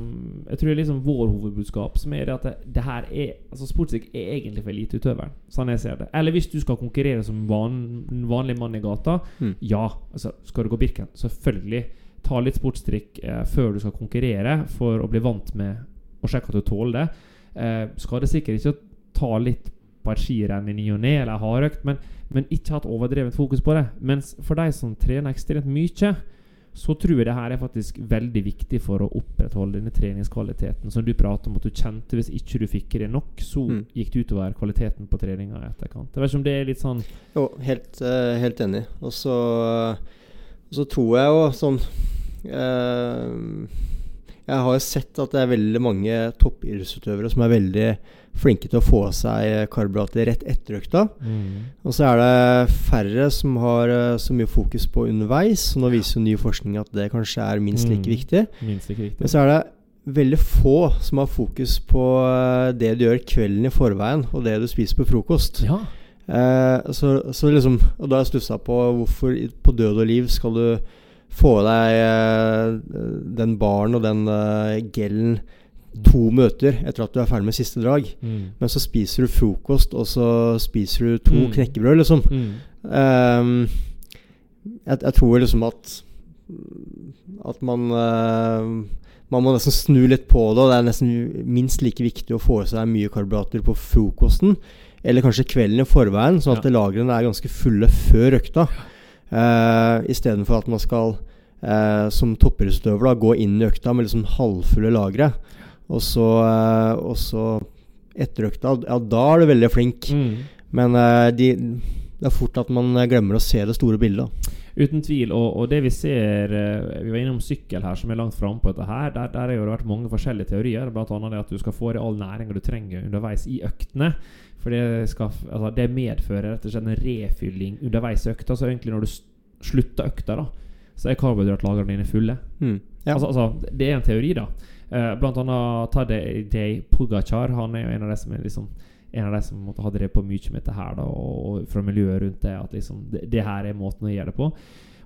Jeg tror det er liksom vår hovedbudskap, som er det at det, det her er Altså Sportsdrikk er egentlig for eliteutøveren, sånn jeg ser det. Eller hvis du skal konkurrere som van, vanlig mann i gata, mm. ja. Altså, skal du gå Birken, selvfølgelig. Ta litt sportsdrikk eh, før du skal konkurrere, for å bli vant med å sjekke at du tåler det. Eh, skal det sikkert ikke ta litt på et skirenn i ny og ne eller hardøkt, men, men ikke ha et overdrevet fokus på det. Mens for de som trener ekstremt mye, så tror jeg det her er faktisk veldig viktig for å opprettholde denne treningskvaliteten som du prater om at du kjente hvis ikke du fikk det nok, så mm. gikk det utover kvaliteten på treninga i etterkant. Jeg vet ikke om det er litt sånn Jo, helt, uh, helt enig. Og så, så tror jeg jo sånn uh, jeg har jo sett at det er veldig mange toppidrettsutøvere som er veldig flinke til å få seg karbohydrater rett etter økta. Mm. Og så er det færre som har eh, så mye fokus på underveis. Og nå viser jo ny forskning at det kanskje er minst like mm. viktig. Minst like viktig. Men så er det veldig få som har fokus på eh, det du gjør kvelden i forveien, og det du spiser på frokost. Ja. Eh, så, så liksom Og da har jeg stussa på hvorfor på død og liv skal du få deg eh, den baren og den eh, gelen to møter etter at du er ferdig med siste drag. Mm. Men så spiser du frokost, og så spiser du to Mm. knekkebrød, liksom. Mm. Um, jeg, jeg tror liksom at At man uh, Man må nesten snu litt på det, og det er nesten minst like viktig å få i seg mye karbohydrater på frokosten, eller kanskje kvelden i forveien, sånn at Ja. lagrene er ganske fulle før økta. Uh, Istedenfor at man skal, uh, som toppidrettsutøver, gå inn i økta med liksom halvfulle lagre. Og så, eh, og så etter økta, ja, da er du veldig flink. Mm. Men eh, de, det er fort at man eh, glemmer å se det store bildet. Uten tvil. Og, og det vi ser Vi var innom sykkel her, som er langt frampå på dette her. Der, der har det vært mange forskjellige teorier. Annet det at du skal få i all næringa du trenger underveis i øktene. For det, skal, altså det medfører rett og slett en refylling underveis i økta. Så egentlig når du slutter økta, da så er karbohydratlagrene dine fulle. Mm. Ja. Altså, altså, det er en teori, da. Eh, blant annet Tadej Pogacar. Han er jo en av de som er liksom som måtte ha drevet på mye med dette her, da, og, og fra miljøet rundt det. At liksom, det, det her er måten å gjøre det på.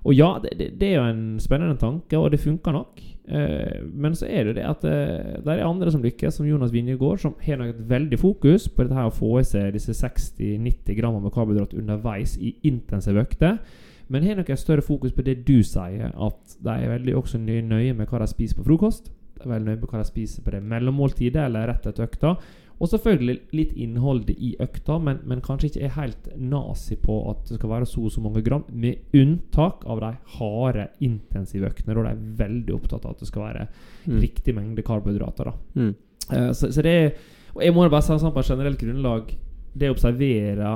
Og ja, det, det, er jo en spennende tanke, og det funker nok. Eh, men så er det jo det at eh, det er andre som lykkes, som Jonas Vinjegård, som har nok et veldig fokus på dette her å få i seg disse 60-90 grammer med karbohydrat underveis i intensive økter. Men har nok et større fokus på det du sier, at de er veldig også nøye med hva de spiser på frokost. Veldig nøye på hva de spiser på det mellommåltidet eller rett etter økta. Og selvfølgelig litt innholdet i økta, men, men kanskje ikke er helt nazi på at det skal være så og så mange gram, med unntak av de harde, intensive øktene. Da de er veldig opptatt av at det skal være Mm. riktig mengde karbohydrater. Mm. Uh, så, så det er Og jeg må bare si sånn på generelt grunnlag Det å observere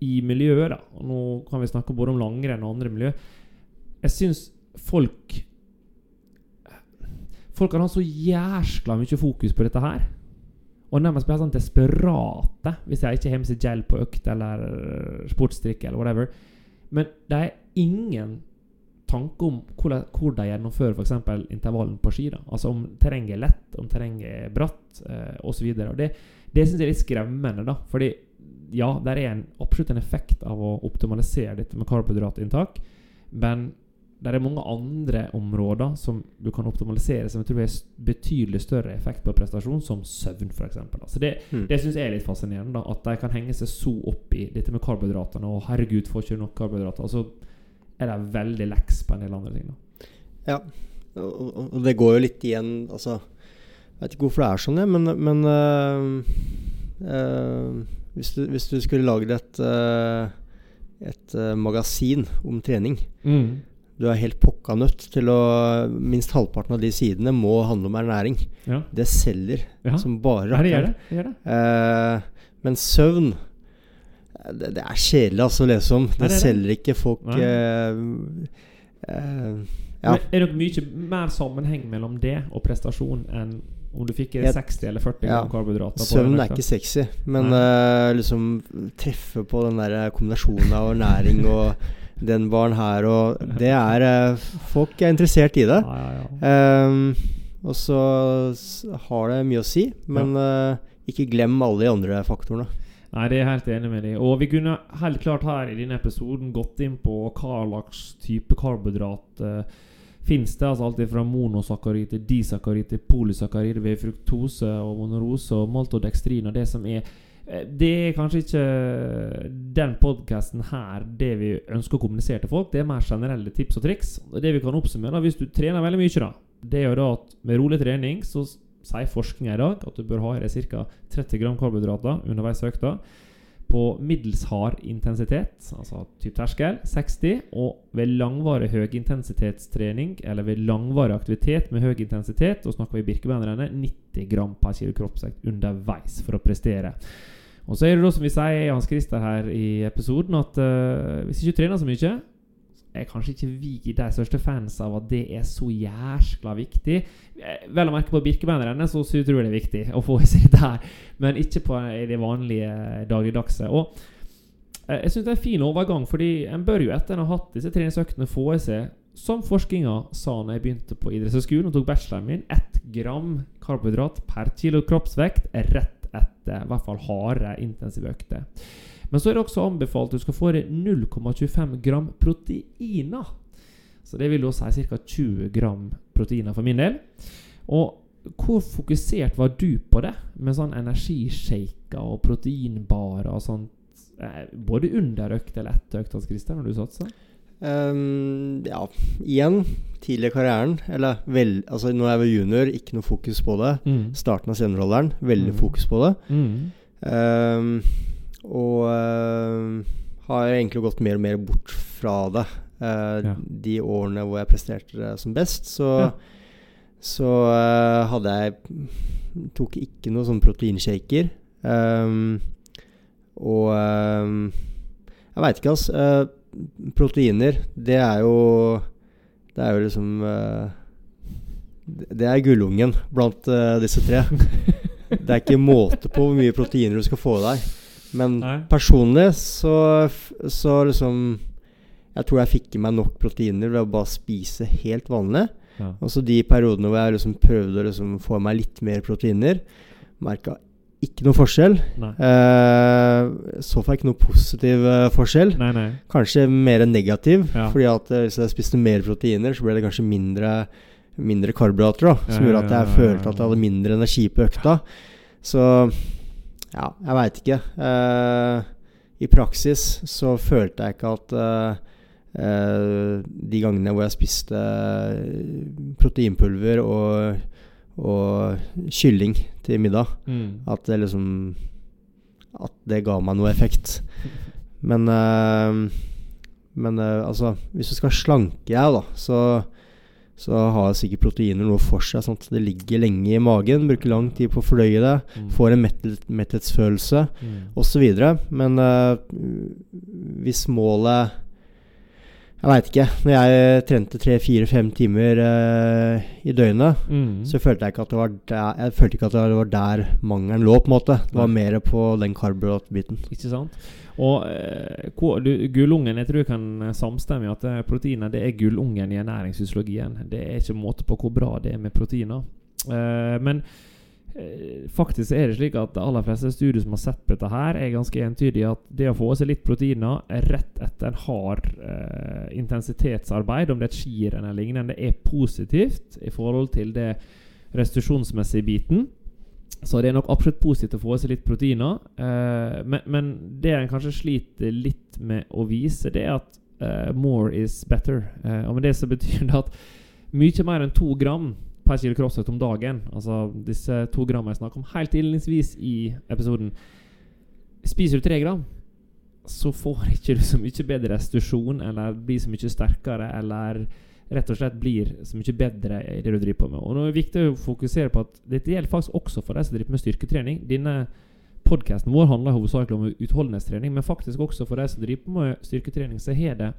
i miljøet, da Og nå kan vi snakke både om langrenn og andre miljø. Jeg syns folk Folk har hatt så jæskla mye fokus på dette her. Og nærmest blir sånn desperate hvis jeg ikke har med seg gel på økt eller sportsdrikk eller whatever. Men det er ingen tanke om hvordan, hvor de gjennomfører f.eks. intervallen på ski. da Altså om terrenget er lett, om terrenget er bratt eh, osv. Det, det syns jeg er litt skremmende. da Fordi ja, det er en, absolutt en effekt av å optimalisere dette med karbohydratinntak. Men det er mange andre områder som du kan optimalisere, som jeg tror har betydelig større effekt på prestasjon, som søvn f.eks. Altså det, Mm. det syns jeg er litt fascinerende. da At de kan henge seg så opp i dette med karbohydratene. Og 'herregud, får ikke nok karbohydrater'. Og så er de veldig leks på en del andre ting. da Ja, og, og- det går jo litt igjen Altså, jeg vet ikke hvorfor det er sånn, jeg, men, men øh, øh, hvis, du, hvis du skulle lagd et, øh, et magasin om trening Du er helt pokka nødt til å Minst halvparten av de sidene må handle om ernæring. Ja. Det selger Ja. som bare Ja, det gjør det. det, gjør det. Eh, men søvn det, det er kjedelig altså, å lese om. Det, er selger ikke folk eh, eh, Ja. Er det mye mer sammenheng mellom det og prestasjon enn om du fikk i deg Jeg- 60 eller 40 Ja. gram karbohydrater? Søvn er ikke sexy, men eh, liksom treffe på den der kombinasjonen av næring og den baren her og Det er eh, Folk er interessert i det. Ja, ja, ja. Ehm, og så har det mye å si, men uh, ikke glem alle de andre faktorene. Nei, det er jeg helt enig med deg Og vi kunne helt klart her i denne episoden gått inn på hva slags type karbohydrat uh, fins det. Altså alt fra monosakkarid til disakkarid til polysakkarid ved fruktose og monorose og maltodekstrin og det som er eh, det er kanskje ikke den podkasten her det vi ønsker å kommunisere til folk. Det er mer generelle tips og triks. Det vi kan oppsummere, hvis du trener veldig mye, da, det er jo da at med rolig trening så sier forskninga i dag at du bør ha i deg ca. 30 gram karbohydrater underveis i økta. På middels hard intensitet, altså typ terskel, 60. Og ved langvarig høyintensitetstrening, eller ved langvarig aktivitet med høy intensitet, da snakker vi birkebeinrennet, 90 gram per kilo kroppsvekt underveis for å prestere. Og så er det da som vi sier Hans Christer her i episoden, at uh, hvis ikke trener så mye, er kanskje ikke vi de største fans av at det er så jæskla viktig. Eh, Vel å merke på Birkebeinerrennet, så tror jeg det er viktig å få i seg det her, Men ikke på det vanlige dagligdagse. Og eh, jeg syns det er en fin overgang, fordi en bør jo etter en har hatt disse treningsøktene få i seg, som forskninga sa når jeg begynte på idrettshøyskolen og tok bacheloren min, ett gram karbohydrat per kilo kroppsvekt rett etter i hvert fall harde, intensive økter. Men så er det også anbefalt at du skal få i 0,25 gram proteiner. Så det vil da si ca. 20 gram proteiner for min del. Og hvor fokusert var du på det, med sånn energishaker og proteinbarer og sånt? Eh, både under økt eller etter økt, Hans Christian, når du satsa? Um, ja, igjen tidlig i karrieren. Eller vel, altså når jeg var junior, ikke noe fokus på det. Mm. Starten av senioralderen, veldig Mm. fokus på det. Mm. Um, og uh, har egentlig gått mer og mer bort fra det. Uh, Ja. De årene hvor jeg presterte det som best, så, Ja. så uh, hadde jeg Tok ikke noe sånn proteinshaker. Um, og um, Jeg veit ikke, altså. Uh, proteiner, det er jo Det er jo liksom uh, Det er gullungen blant uh, disse tre. Det er ikke måte på hvor mye proteiner du skal få i deg. Men Nei. personlig så, så liksom Jeg tror jeg fikk i meg nok proteiner ved å bare spise helt vanlig. Ja. Og så de periodene hvor jeg liksom prøvde å liksom få i meg litt mer proteiner, merka ikke noe forskjell. Eh, så får jeg ikke noe positiv eh, forskjell. Nei, nei. Kanskje mer negativ. Ja. Fordi at eh, hvis jeg spiste mer proteiner, så ble det kanskje mindre Mindre karbohydrater. da Som Ja, gjorde at jeg ja, følte at jeg hadde mindre energi på økta. Så ja, jeg veit ikke. Eh, I praksis så følte jeg ikke at eh, eh, de gangene hvor jeg spiste proteinpulver og, og kylling til middag, Mm. at det liksom At det ga meg noe effekt. Men eh, Men eh, altså Hvis du skal slanke jeg, da, så så har sikkert proteiner noe for seg. Sånn at det ligger lenge i magen, bruker lang tid på å fordøye det, Mm. får en mettet, metthetsfølelse Mm. osv. Men eh, hvis målet Jeg veit ikke. Når jeg trente tre-fire-fem timer eh, i døgnet, Mm. så følte jeg ikke at det var der Jeg følte ikke at det var der mangelen lå, på en måte. Det var mer på den karbohydratbiten. Ikke sant? Og eh, du, gullungen Jeg tror jeg kan samstemme at eh, proteiner det er gullungen i ernæringsfysiologien. Det er ikke måte på hvor bra det er med proteiner. Eh, men faktisk er det slik at de aller fleste studier som har sett på dette, her er ganske entydige at det å få i seg litt proteiner rett etter en hard eh, intensitetsarbeid, om det er et skirenn eller lignende, er positivt i forhold til det restitusjonsmessige biten. Så det er nok absolutt positivt å få i seg litt proteiner. eh, men, men det en kanskje sliter litt med å vise, det er at eh, more is better. Eh, og med det så betyr det at mye mer enn to gram per kilo kroppsvekt om dagen, altså disse to grammene jeg snakket om helt innledningsvis i episoden Spiser du tre gram, så får ikke du så mye bedre restitusjon, eller blir så mye sterkere, eller rett og slett blir så mye bedre i det du driver på med. Og nå er det viktig å fokusere på at dette gjelder faktisk også for deg som driver med styrketrening. Denne podkasten vår handler hovedsakelig om utholdenhetstrening, men faktisk også for deg som driver med styrketrening, så har det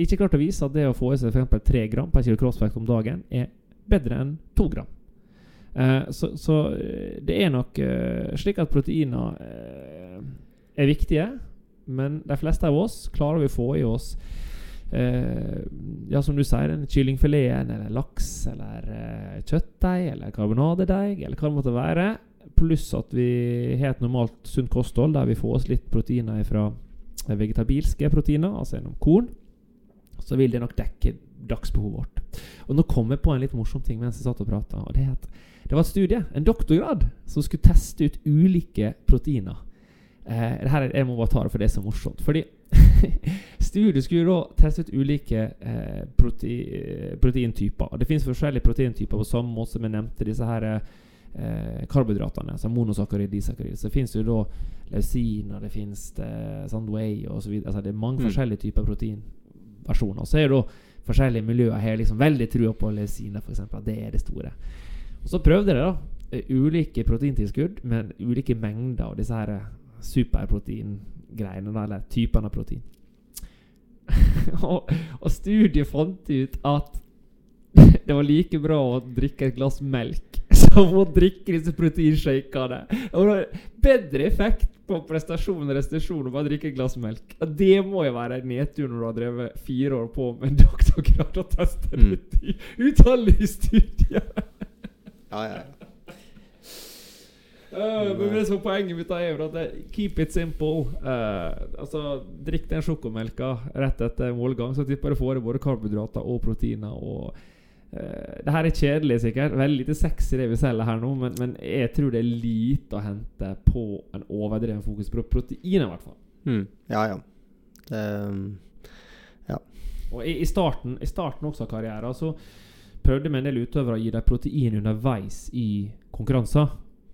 ikke klart å vise at det å få i seg f.eks. 3 gram per kilo kroppsvekt om dagen er bedre enn to gram. Eh, så, så eh, det er nok eh, slik at proteiner eh, er viktige, men de fleste av oss klarer vi å få i oss eh, Ja, som du sier, en kyllingfileten eller laks eller eh, kjøttdeig eller karbonadedeig eller hva det måtte være. Pluss at vi har et normalt sunt kosthold der vi får oss litt proteiner fra vegetabilske proteiner, altså gjennom korn. Så vil det nok dekke dagsbehovet vårt. Og nå kom jeg på en litt morsom ting mens jeg satt og prata. Det er det var et studie, en doktorgrad, som skulle teste ut ulike proteiner. Eh, det her, er- jeg må bare ta det, for det er så morsomt. Fordi studiet skulle da teste ut ulike eh, prote eh, proteintyper. Og det finnes forskjellige proteintyper på samme måte som jeg nevnte disse her eh, karbohydratene. Altså monosakkarid, disakkarid. Så finnes jo da leusin, og det finnes Sandway whey og så videre. Altså det er mange Mm. forskjellige typer proteinversjoner. Så er det da forskjellige miljøer har liksom veldig trua på leusiner, f.eks. At det er det store. Og så prøvde jeg da eh, ulike proteintilskudd med ulike mengder av disse her eh, superproteingreiene, eller typene av protein. og studiet fant ut at det var like bra å drikke et glass melk som å drikke disse proteinshakene. Det var bedre effekt på prestasjon og restitusjon å bare drikke et glass melk. Det må jo være en nedtur når du har drevet fire år på med en doktorgrad og testet Mm. ut i utallige studier. Ja, ja. Uh, men det som Poenget mitt er jo at keep it simple. Uh, altså, Drikk den sjokomelka rett etter målgang, så tipper du får i både karbohydrater og proteiner. Og Det her er kjedelig, sikkert. Veldig lite sexy, det vi selger her nå, men, men, jeg tror det er lite å hente på en overdreven fokus på proteiner, i hvert fall. Mm. Ja, ja. Det, ja. Og i, i, starten, i starten også av karrieren så prøvde vi en del utøvere å gi dem protein underveis i konkurranser.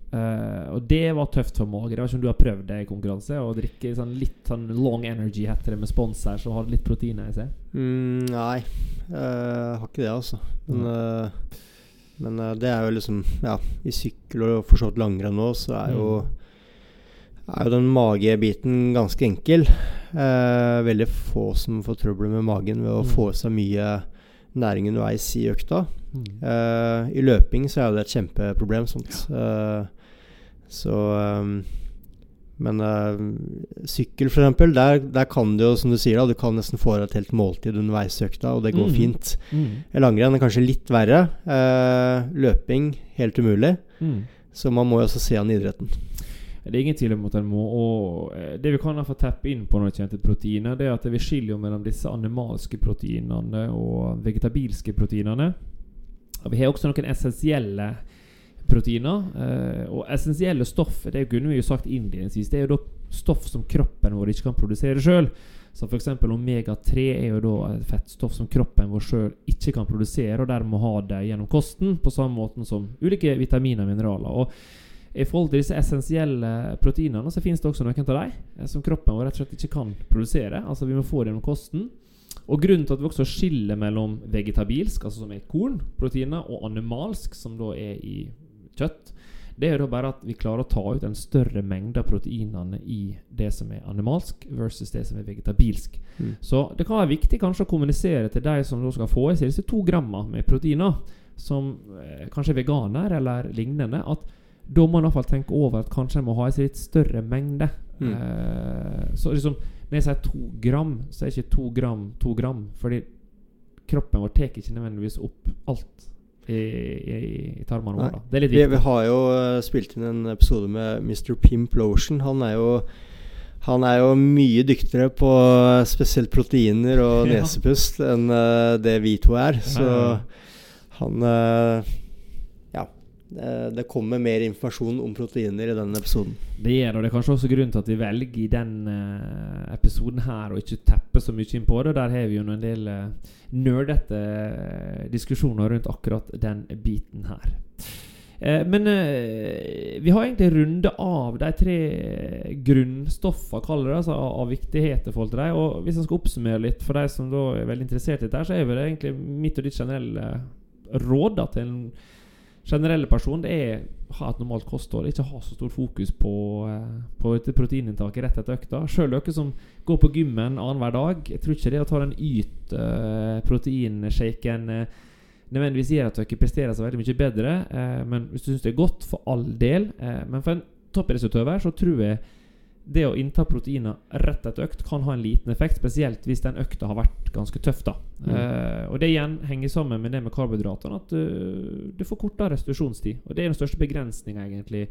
Uh, og det var tøft for Måge. Det var ikke om du har prøvd det i konkurranse? Å drikke sånn litt sånn long energy, heter det, med spons her, som har litt proteiner i seg? Mm, nei, uh, har ikke det, altså. Men, uh, men det er jo liksom Ja, i sykkel og for så vidt langrenn nå, så er jo, mm. er jo den magebiten ganske enkel. veldig få som får trøbbel med magen ved å mm. få i seg mye næring underveis i økta. Mm. I løping så er jo det et kjempeproblem. sånt ja. Så um, Men uh, sykkel, f.eks., der, der kan du jo, som du sier, da, du kan nesten få et helt måltid underveis i økta, og det går mm. fint. Mm. Langrenn er kanskje litt verre. Uh, løping helt umulig. Mm. Så man må jo også se an idretten. Det er ingen tvil om at en må og eh, Det vi kan få teppe inn på når det kommer til proteiner, det er at vi skiller mellom disse animalske proteinene og vegetabilske proteinene. Og vi har også noen essensielle proteiner. Eh, og essensielle stoff det kunne vi jo sagt innledningsvis, det er jo da stoff som kroppen vår ikke kan produsere sjøl. Så f.eks. omega-3 er jo da et fettstoff som kroppen vår sjøl ikke kan produsere, og dermed ha det gjennom kosten, på samme måte som ulike vitaminer og mineraler. Og i forhold til disse essensielle proteinene så finnes det også noen av dem eh, som kroppen vår rett og slett ikke kan produsere. Altså Vi må få det gjennom kosten. Og Grunnen til at vi også skiller mellom vegetabilsk, altså som er kornproteiner, og animalsk, som da er i kjøtt, det er jo bare at vi klarer å ta ut en større mengde av proteinene i det som er animalsk, versus det som er vegetabilsk. Mm. Så det kan være viktig kanskje å kommunisere til de som skal få i seg disse to grammer med proteiner, som eh, kanskje er veganer eller lignende, at da må man i hvert fall tenke over at kanskje en må ha i seg litt større mengde. Mm. Eh, så liksom når jeg sier to gram, så er ikke to gram to gram. Fordi kroppen vår tar ikke nødvendigvis opp alt i, i, i tarmene våre. Det er litt viktig. Vi, vi, har jo uh, spilt inn en episode med Mr. Pimp Lotion. Han er jo han er jo mye dyktigere på uh, spesielt proteiner og ja. nesepust enn uh, det vi to er. Så han det, det, kommer mer informasjon om proteiner i den episoden. Det gjør det. Er kanskje også grunnen til at vi velger i den uh, episoden her å ikke teppe så mye inn på det. Der har vi jo en del uh, nerdete diskusjoner rundt akkurat den biten her. Men vi har egentlig runde av de tre grunnstoffene kaller det, altså av, viktighet i forhold til dem. Og hvis jeg skal oppsummere litt for de som er veldig interessert i dette, så er det egentlig mitt og ditt generelle råd da, til en generelle person det er ha et normalt kosthold. Ikke ha så stor fokus på, eh, på proteininntaket rett etter økta. Sjøl dere som går på gymmen annenhver dag, jeg tror ikke det å ta den yt-proteinshaken uh, nødvendigvis gjør at dere presterer så veldig mye bedre. Men hvis du syns det er godt, for all del. Men for en toppidrettsutøver så tror jeg det å innta proteiner rett etter økt kan ha en liten effekt, spesielt hvis den økta har vært ganske tøff. da mm. uh, Og Det igjen henger sammen med det med karbohydratene, at uh, du får kortere restitusjonstid. Og Det er den største begrensninga egentlig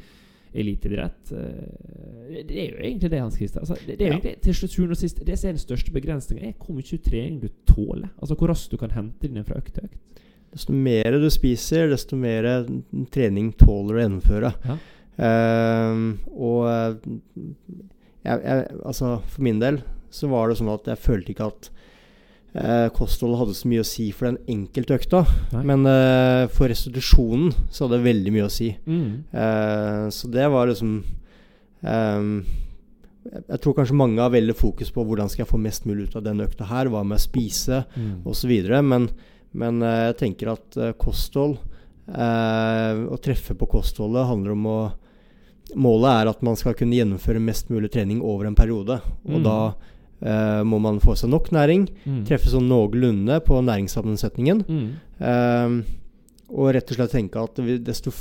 eliteidrett. Uh, det er jo egentlig det, Hans Christer. Altså, det, det, er jo egentlig til slutt og sist Det som er den største begrensninga, er hvor mye trening du tåler. Altså Hvor raskt du kan hente din fra økt til økt. Desto mer du spiser, desto mer trening tåler du å gjennomføre. Ja. Uh, og jeg, jeg, altså for min del så var det sånn at jeg følte ikke at uh, kostholdet hadde så mye å si for den enkelte økta. Nei. Men uh, for restitusjonen så hadde det veldig mye å si. Mm. Så det var liksom um, jeg tror kanskje mange har veldig fokus på hvordan skal jeg få mest mulig ut av denne økta her. Hva med å spise, mm. osv. Men, men jeg tenker at kosthold, å treffe på kostholdet, handler om å Målet er at man skal kunne gjennomføre mest mulig trening over en periode. Og mm. da eh, må man få seg nok næring, mm. treffe sånn noenlunde på næringssammensetningen. Mm. Eh, og rett og slett tenke at desto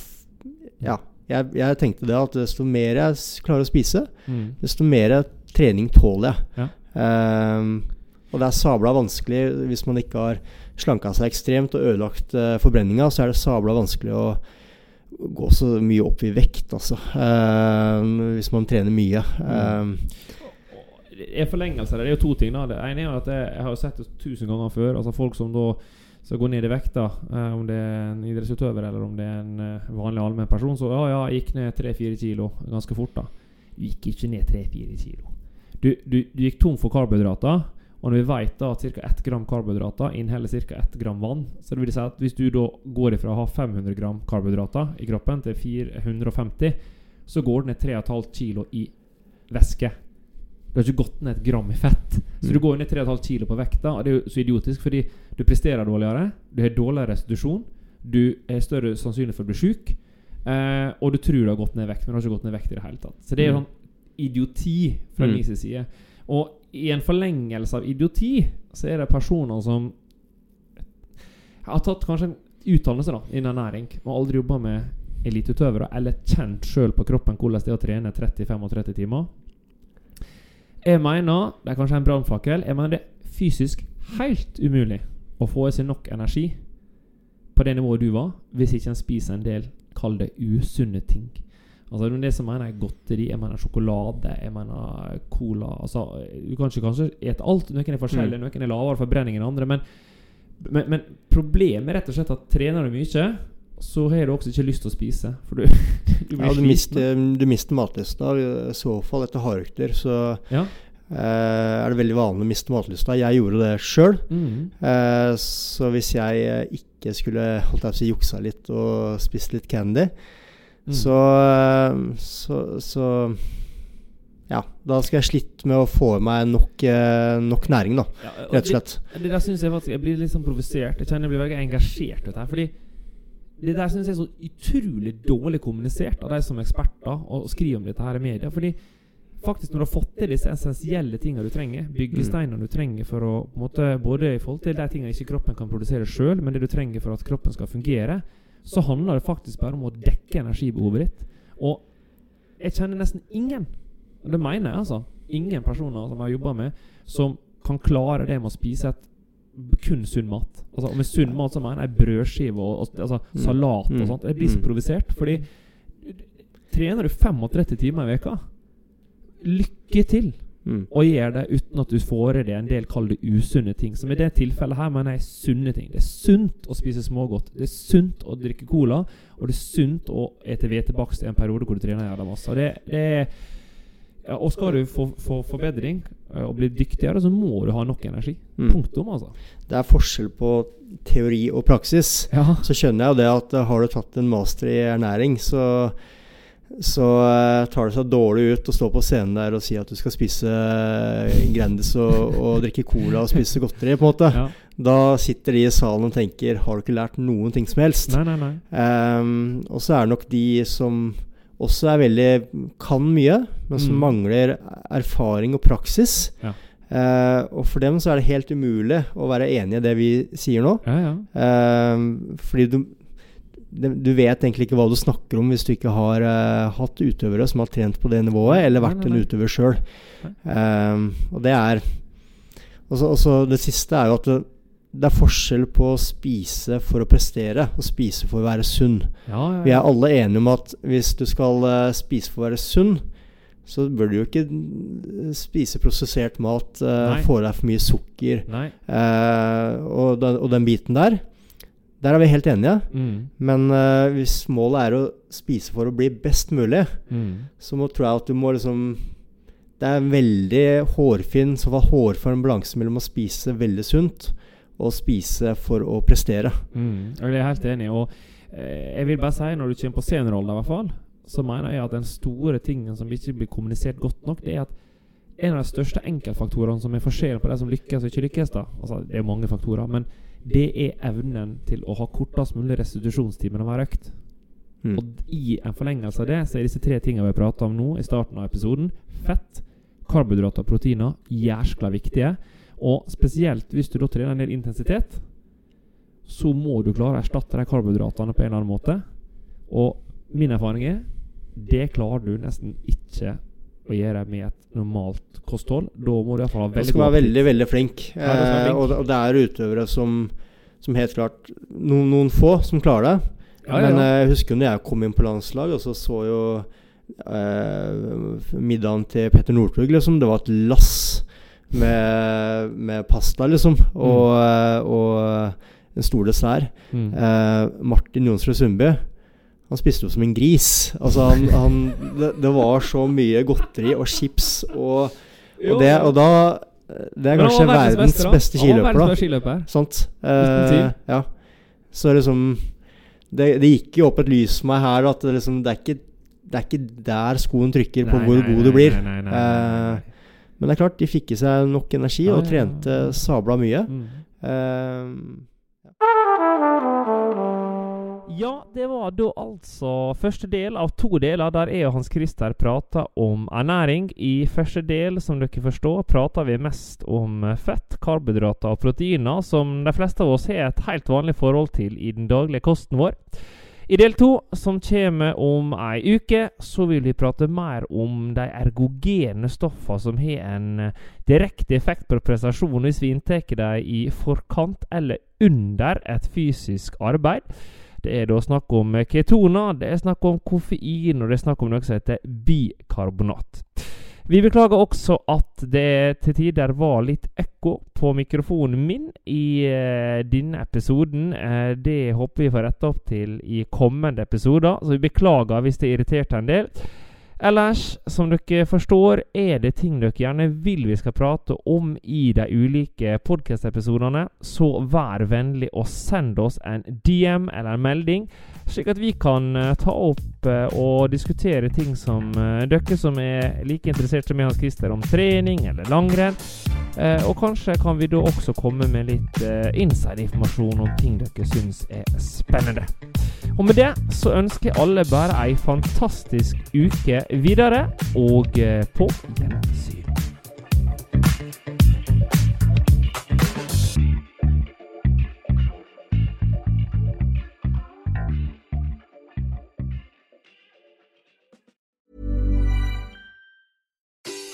Ja, jeg, jeg, tenkte det at desto mer jeg klarer å spise, mm. desto mer trening tåler jeg. Ja. Eh, og det er sabla vanskelig hvis man ikke har slanka seg ekstremt og ødelagt uh, forbrenninga, så er det sabla vanskelig å gå så mye opp i vekt, altså. Uh, hvis man trener mye. Uh, I forlengelse av det, det er jo to ting. da Det ene er at jeg, jeg har sett det tusen ganger før. Altså Folk som da skal gå ned i vekt, da uh, om det er en idrettsutøver eller om det er en vanlig allmenn person. Så ja, ja, jeg gikk ned 3-4 kilo ganske fort, da. Du gikk ikke ned 3-4 kilo. Du, du, du, gikk tom for karbohydrater. Og når vi vet da at ca. 1 gram karbohydrater inneholder ca. 1 gram vann, så det vil si at hvis du da går ifra å ha 500 gram karbohydrater i kroppen til 450, så går det ned 3,5 kilo i væske. Du har ikke gått ned et gram i fett. Så du mm. går ned 3,5 kilo på vekta. Og det er jo så idiotisk, fordi du presterer dårligere, du har dårligere restitusjon, du er større sannsynlig for å bli sjuk, eh, og du tror du har gått ned vekt, men du har ikke gått ned vekt i det hele tatt. Så det er jo mm. sånn idioti fra mm. min side. Og i en forlengelse av idioti så er det personer som har tatt kanskje en utdannelse da, innen næring, og aldri jobba med eliteutøvere, eller kjent sjøl på kroppen hvordan det er å trene 30-35 timer. Jeg mener Det er kanskje en brannfakkel. Jeg mener det er fysisk helt umulig å få i seg nok energi på det nivået du var, hvis ikke en spiser en del, kall det usunne ting. Altså Det som mener jeg godteri, jeg mener sjokolade, jeg mener cola altså, Du kan ikke kanskje spise alt. Noen er forskjellige, mm. noen er lavere forbrenning enn andre. Men, men, men, problemet er rett og slett at trener du mye, så har du også ikke lyst til å spise. For du, du blir ja, du mister, du mister matlysta. I så fall etter hardøkter så ja. Uh, er det veldig vanlig å miste matlysta. Jeg gjorde det sjøl. Mm. Uh, så hvis jeg ikke skulle holdt jeg på å si, juksa litt og spist litt candy, Mm. Så, så, så ja, da skal jeg slitt med å få i meg nok, eh, nok næring, da. Ja, rett og slett. Det, det der synes Jeg faktisk Jeg blir litt sånn provosert. Jeg kjenner jeg blir veldig engasjert dette. Fordi det der synes jeg er så utrolig dårlig kommunisert av de som er eksperter og skriver om dette her i media. Fordi faktisk når du har fått til disse essensielle tingene du trenger, byggesteinene du trenger for å på en måte, Både i forhold til de tingene ikke kroppen kan produsere sjøl, men det du trenger for at kroppen skal fungere, så handler det faktisk bare om å dekke energibehovet ditt. Og jeg kjenner nesten ingen, og det mener jeg altså, ingen personer som jeg har jobba med, som kan klare det med å spise et kun sunn mat. Altså, og med sunn mat så mener jeg brødskive og, og altså, mm. salat og mm. sånt. Jeg blir så mm. provosert, fordi trener du 35 timer i veka Lykke til! Mm. Og gjør det uten at du får i deg en del kall det usunne ting. Som i det tilfellet her mener jeg er sunne ting. Det er sunt å spise smågodt. Det er sunt å drikke cola. Og det er sunt å ete hvetebakst i en periode hvor du trener jævla masse. Og, det, det ja, og skal du få, få forbedring eh, og bli dyktigere, så må du ha nok energi. Mm. Punktum, altså. Det er forskjell på teori og praksis. Ja. Så skjønner jeg jo det at eh, har du tatt en master i ernæring, så så uh, tar det seg dårlig ut å stå på scenen der og si at du skal spise uh, Grandis og, og, drikke cola og spise godteri. på en måte ja. Da sitter de i salen og tenker Har du ikke lært noen ting som helst? Nei, nei, nei. Um, og så er det nok de som også er veldig kan mye, men som mm. mangler erfaring og praksis. Ja. Uh, og for dem så er det helt umulig å være enig i det vi sier nå. Ja, uh, fordi du, du vet egentlig ikke hva du snakker om hvis du ikke har uh, hatt utøvere som har trent på det nivået, eller vært nei, nei, nei. en utøver sjøl. Um, og det er også, også Det siste er jo at det, det, er forskjell på å spise for å prestere og spise for å være sunn. Ja, ja, ja. Vi er alle enige om at hvis du skal uh, spise for å være sunn, så bør du jo ikke spise prosessert mat, uh, få deg for mye sukker og den, og den biten der. Der er vi helt enige. Mm. Men uh, hvis målet er å spise for å bli best mulig, mm. så må, tror jeg at du må liksom Det er veldig hårfin, så fall hårfin balanse mellom å spise veldig sunt og spise for å prestere. Mm. Jeg er helt enig. Og eh, jeg vil bare si, når du kommer på seniorrollen i hvert fall, så mener jeg at den store tingen som ikke blir kommunisert godt nok, det er at en av de største enkeltfaktorene som er forskjellen på de som lykkes og ikke lykkes da, altså Det er mange faktorer, men det er evnen til å ha kortest mulig restitusjonstid mellom hver økt. Mm. Og i en forlengelse av det så er disse tre tingene vi har prata om nå i starten av episoden, fett, karbohydrater og proteiner, jæskla viktige. Og spesielt hvis du da trener en del intensitet, så må du klare å erstatte de karbohydratene på en eller annen måte. Og min erfaring er det klarer du nesten ikke å gjøre med et normalt kosthold. Da må du iallfall ha veldig god Du skal være veldig, veldig flink. Ja, flink. Eh, og, og, det er utøvere som, som helt klart noen, noen, få som klarer det. Ja, Men ja. eh, jeg husker når jeg kom inn på landslag, og så så jo eh, middagen til Petter Northug, liksom. Det var et lass med, med pasta, liksom. Og, eh, og en stor dessert. Mm. Eh, Martin Jonsrud Sundby han spiste jo som en gris. Altså han, han det, det var så mye godteri og chips og, og det Og da Det er kanskje verdens beste, beste skiløper, da. skiløper. Sant? Tvil. Eh, ja. Så liksom det, det gikk jo opp et lys for meg her at det, liksom, det, er ikke, det er ikke der skoen trykker på Nei, hvor nei, god du blir. nei. Eh, men det er klart, de fikk i seg nok energi og trente sabla mye. Mm. Eh, Ja, det var da altså første del av to deler der jeg og Hans Christer prata om ernæring. I første del, som dere forstår, prata vi mest om fett, karbohydrater og proteiner, som de fleste av oss har et helt vanlig forhold til i den daglige kosten vår. I del to, som kommer om ei uke, så vil vi prate mer om de ergogene stoffene som har en direkte effekt på prestasjon hvis vi inntar dem i forkant eller under et fysisk arbeid. Det er da snakk om ketoner, det er snakk om koffein, og det er snakk om noe som heter bikarbonat. Vi beklager også at det til tider var litt ekko på mikrofonen min i eh, denne episoden. Eh, det håper vi får retta opp til i kommende episoder, så vi beklager hvis det irriterte en del. Ellers, som dere forstår, er det ting dere gjerne vil vi skal prate om i de ulike podcast-episodene, så vær vennlig og send oss en DM eller en melding, slik at vi kan eh, ta opp eh, og diskutere ting som uh, dere som er like interessert som Hans Christer om trening eller langrenn. Uh, og kanskje kan vi da også komme med litt uh, inside-informasjon om ting dere syns er spennende. Og med det så ønsker jeg alle bare ei fantastisk uke videre, og på gjensyn.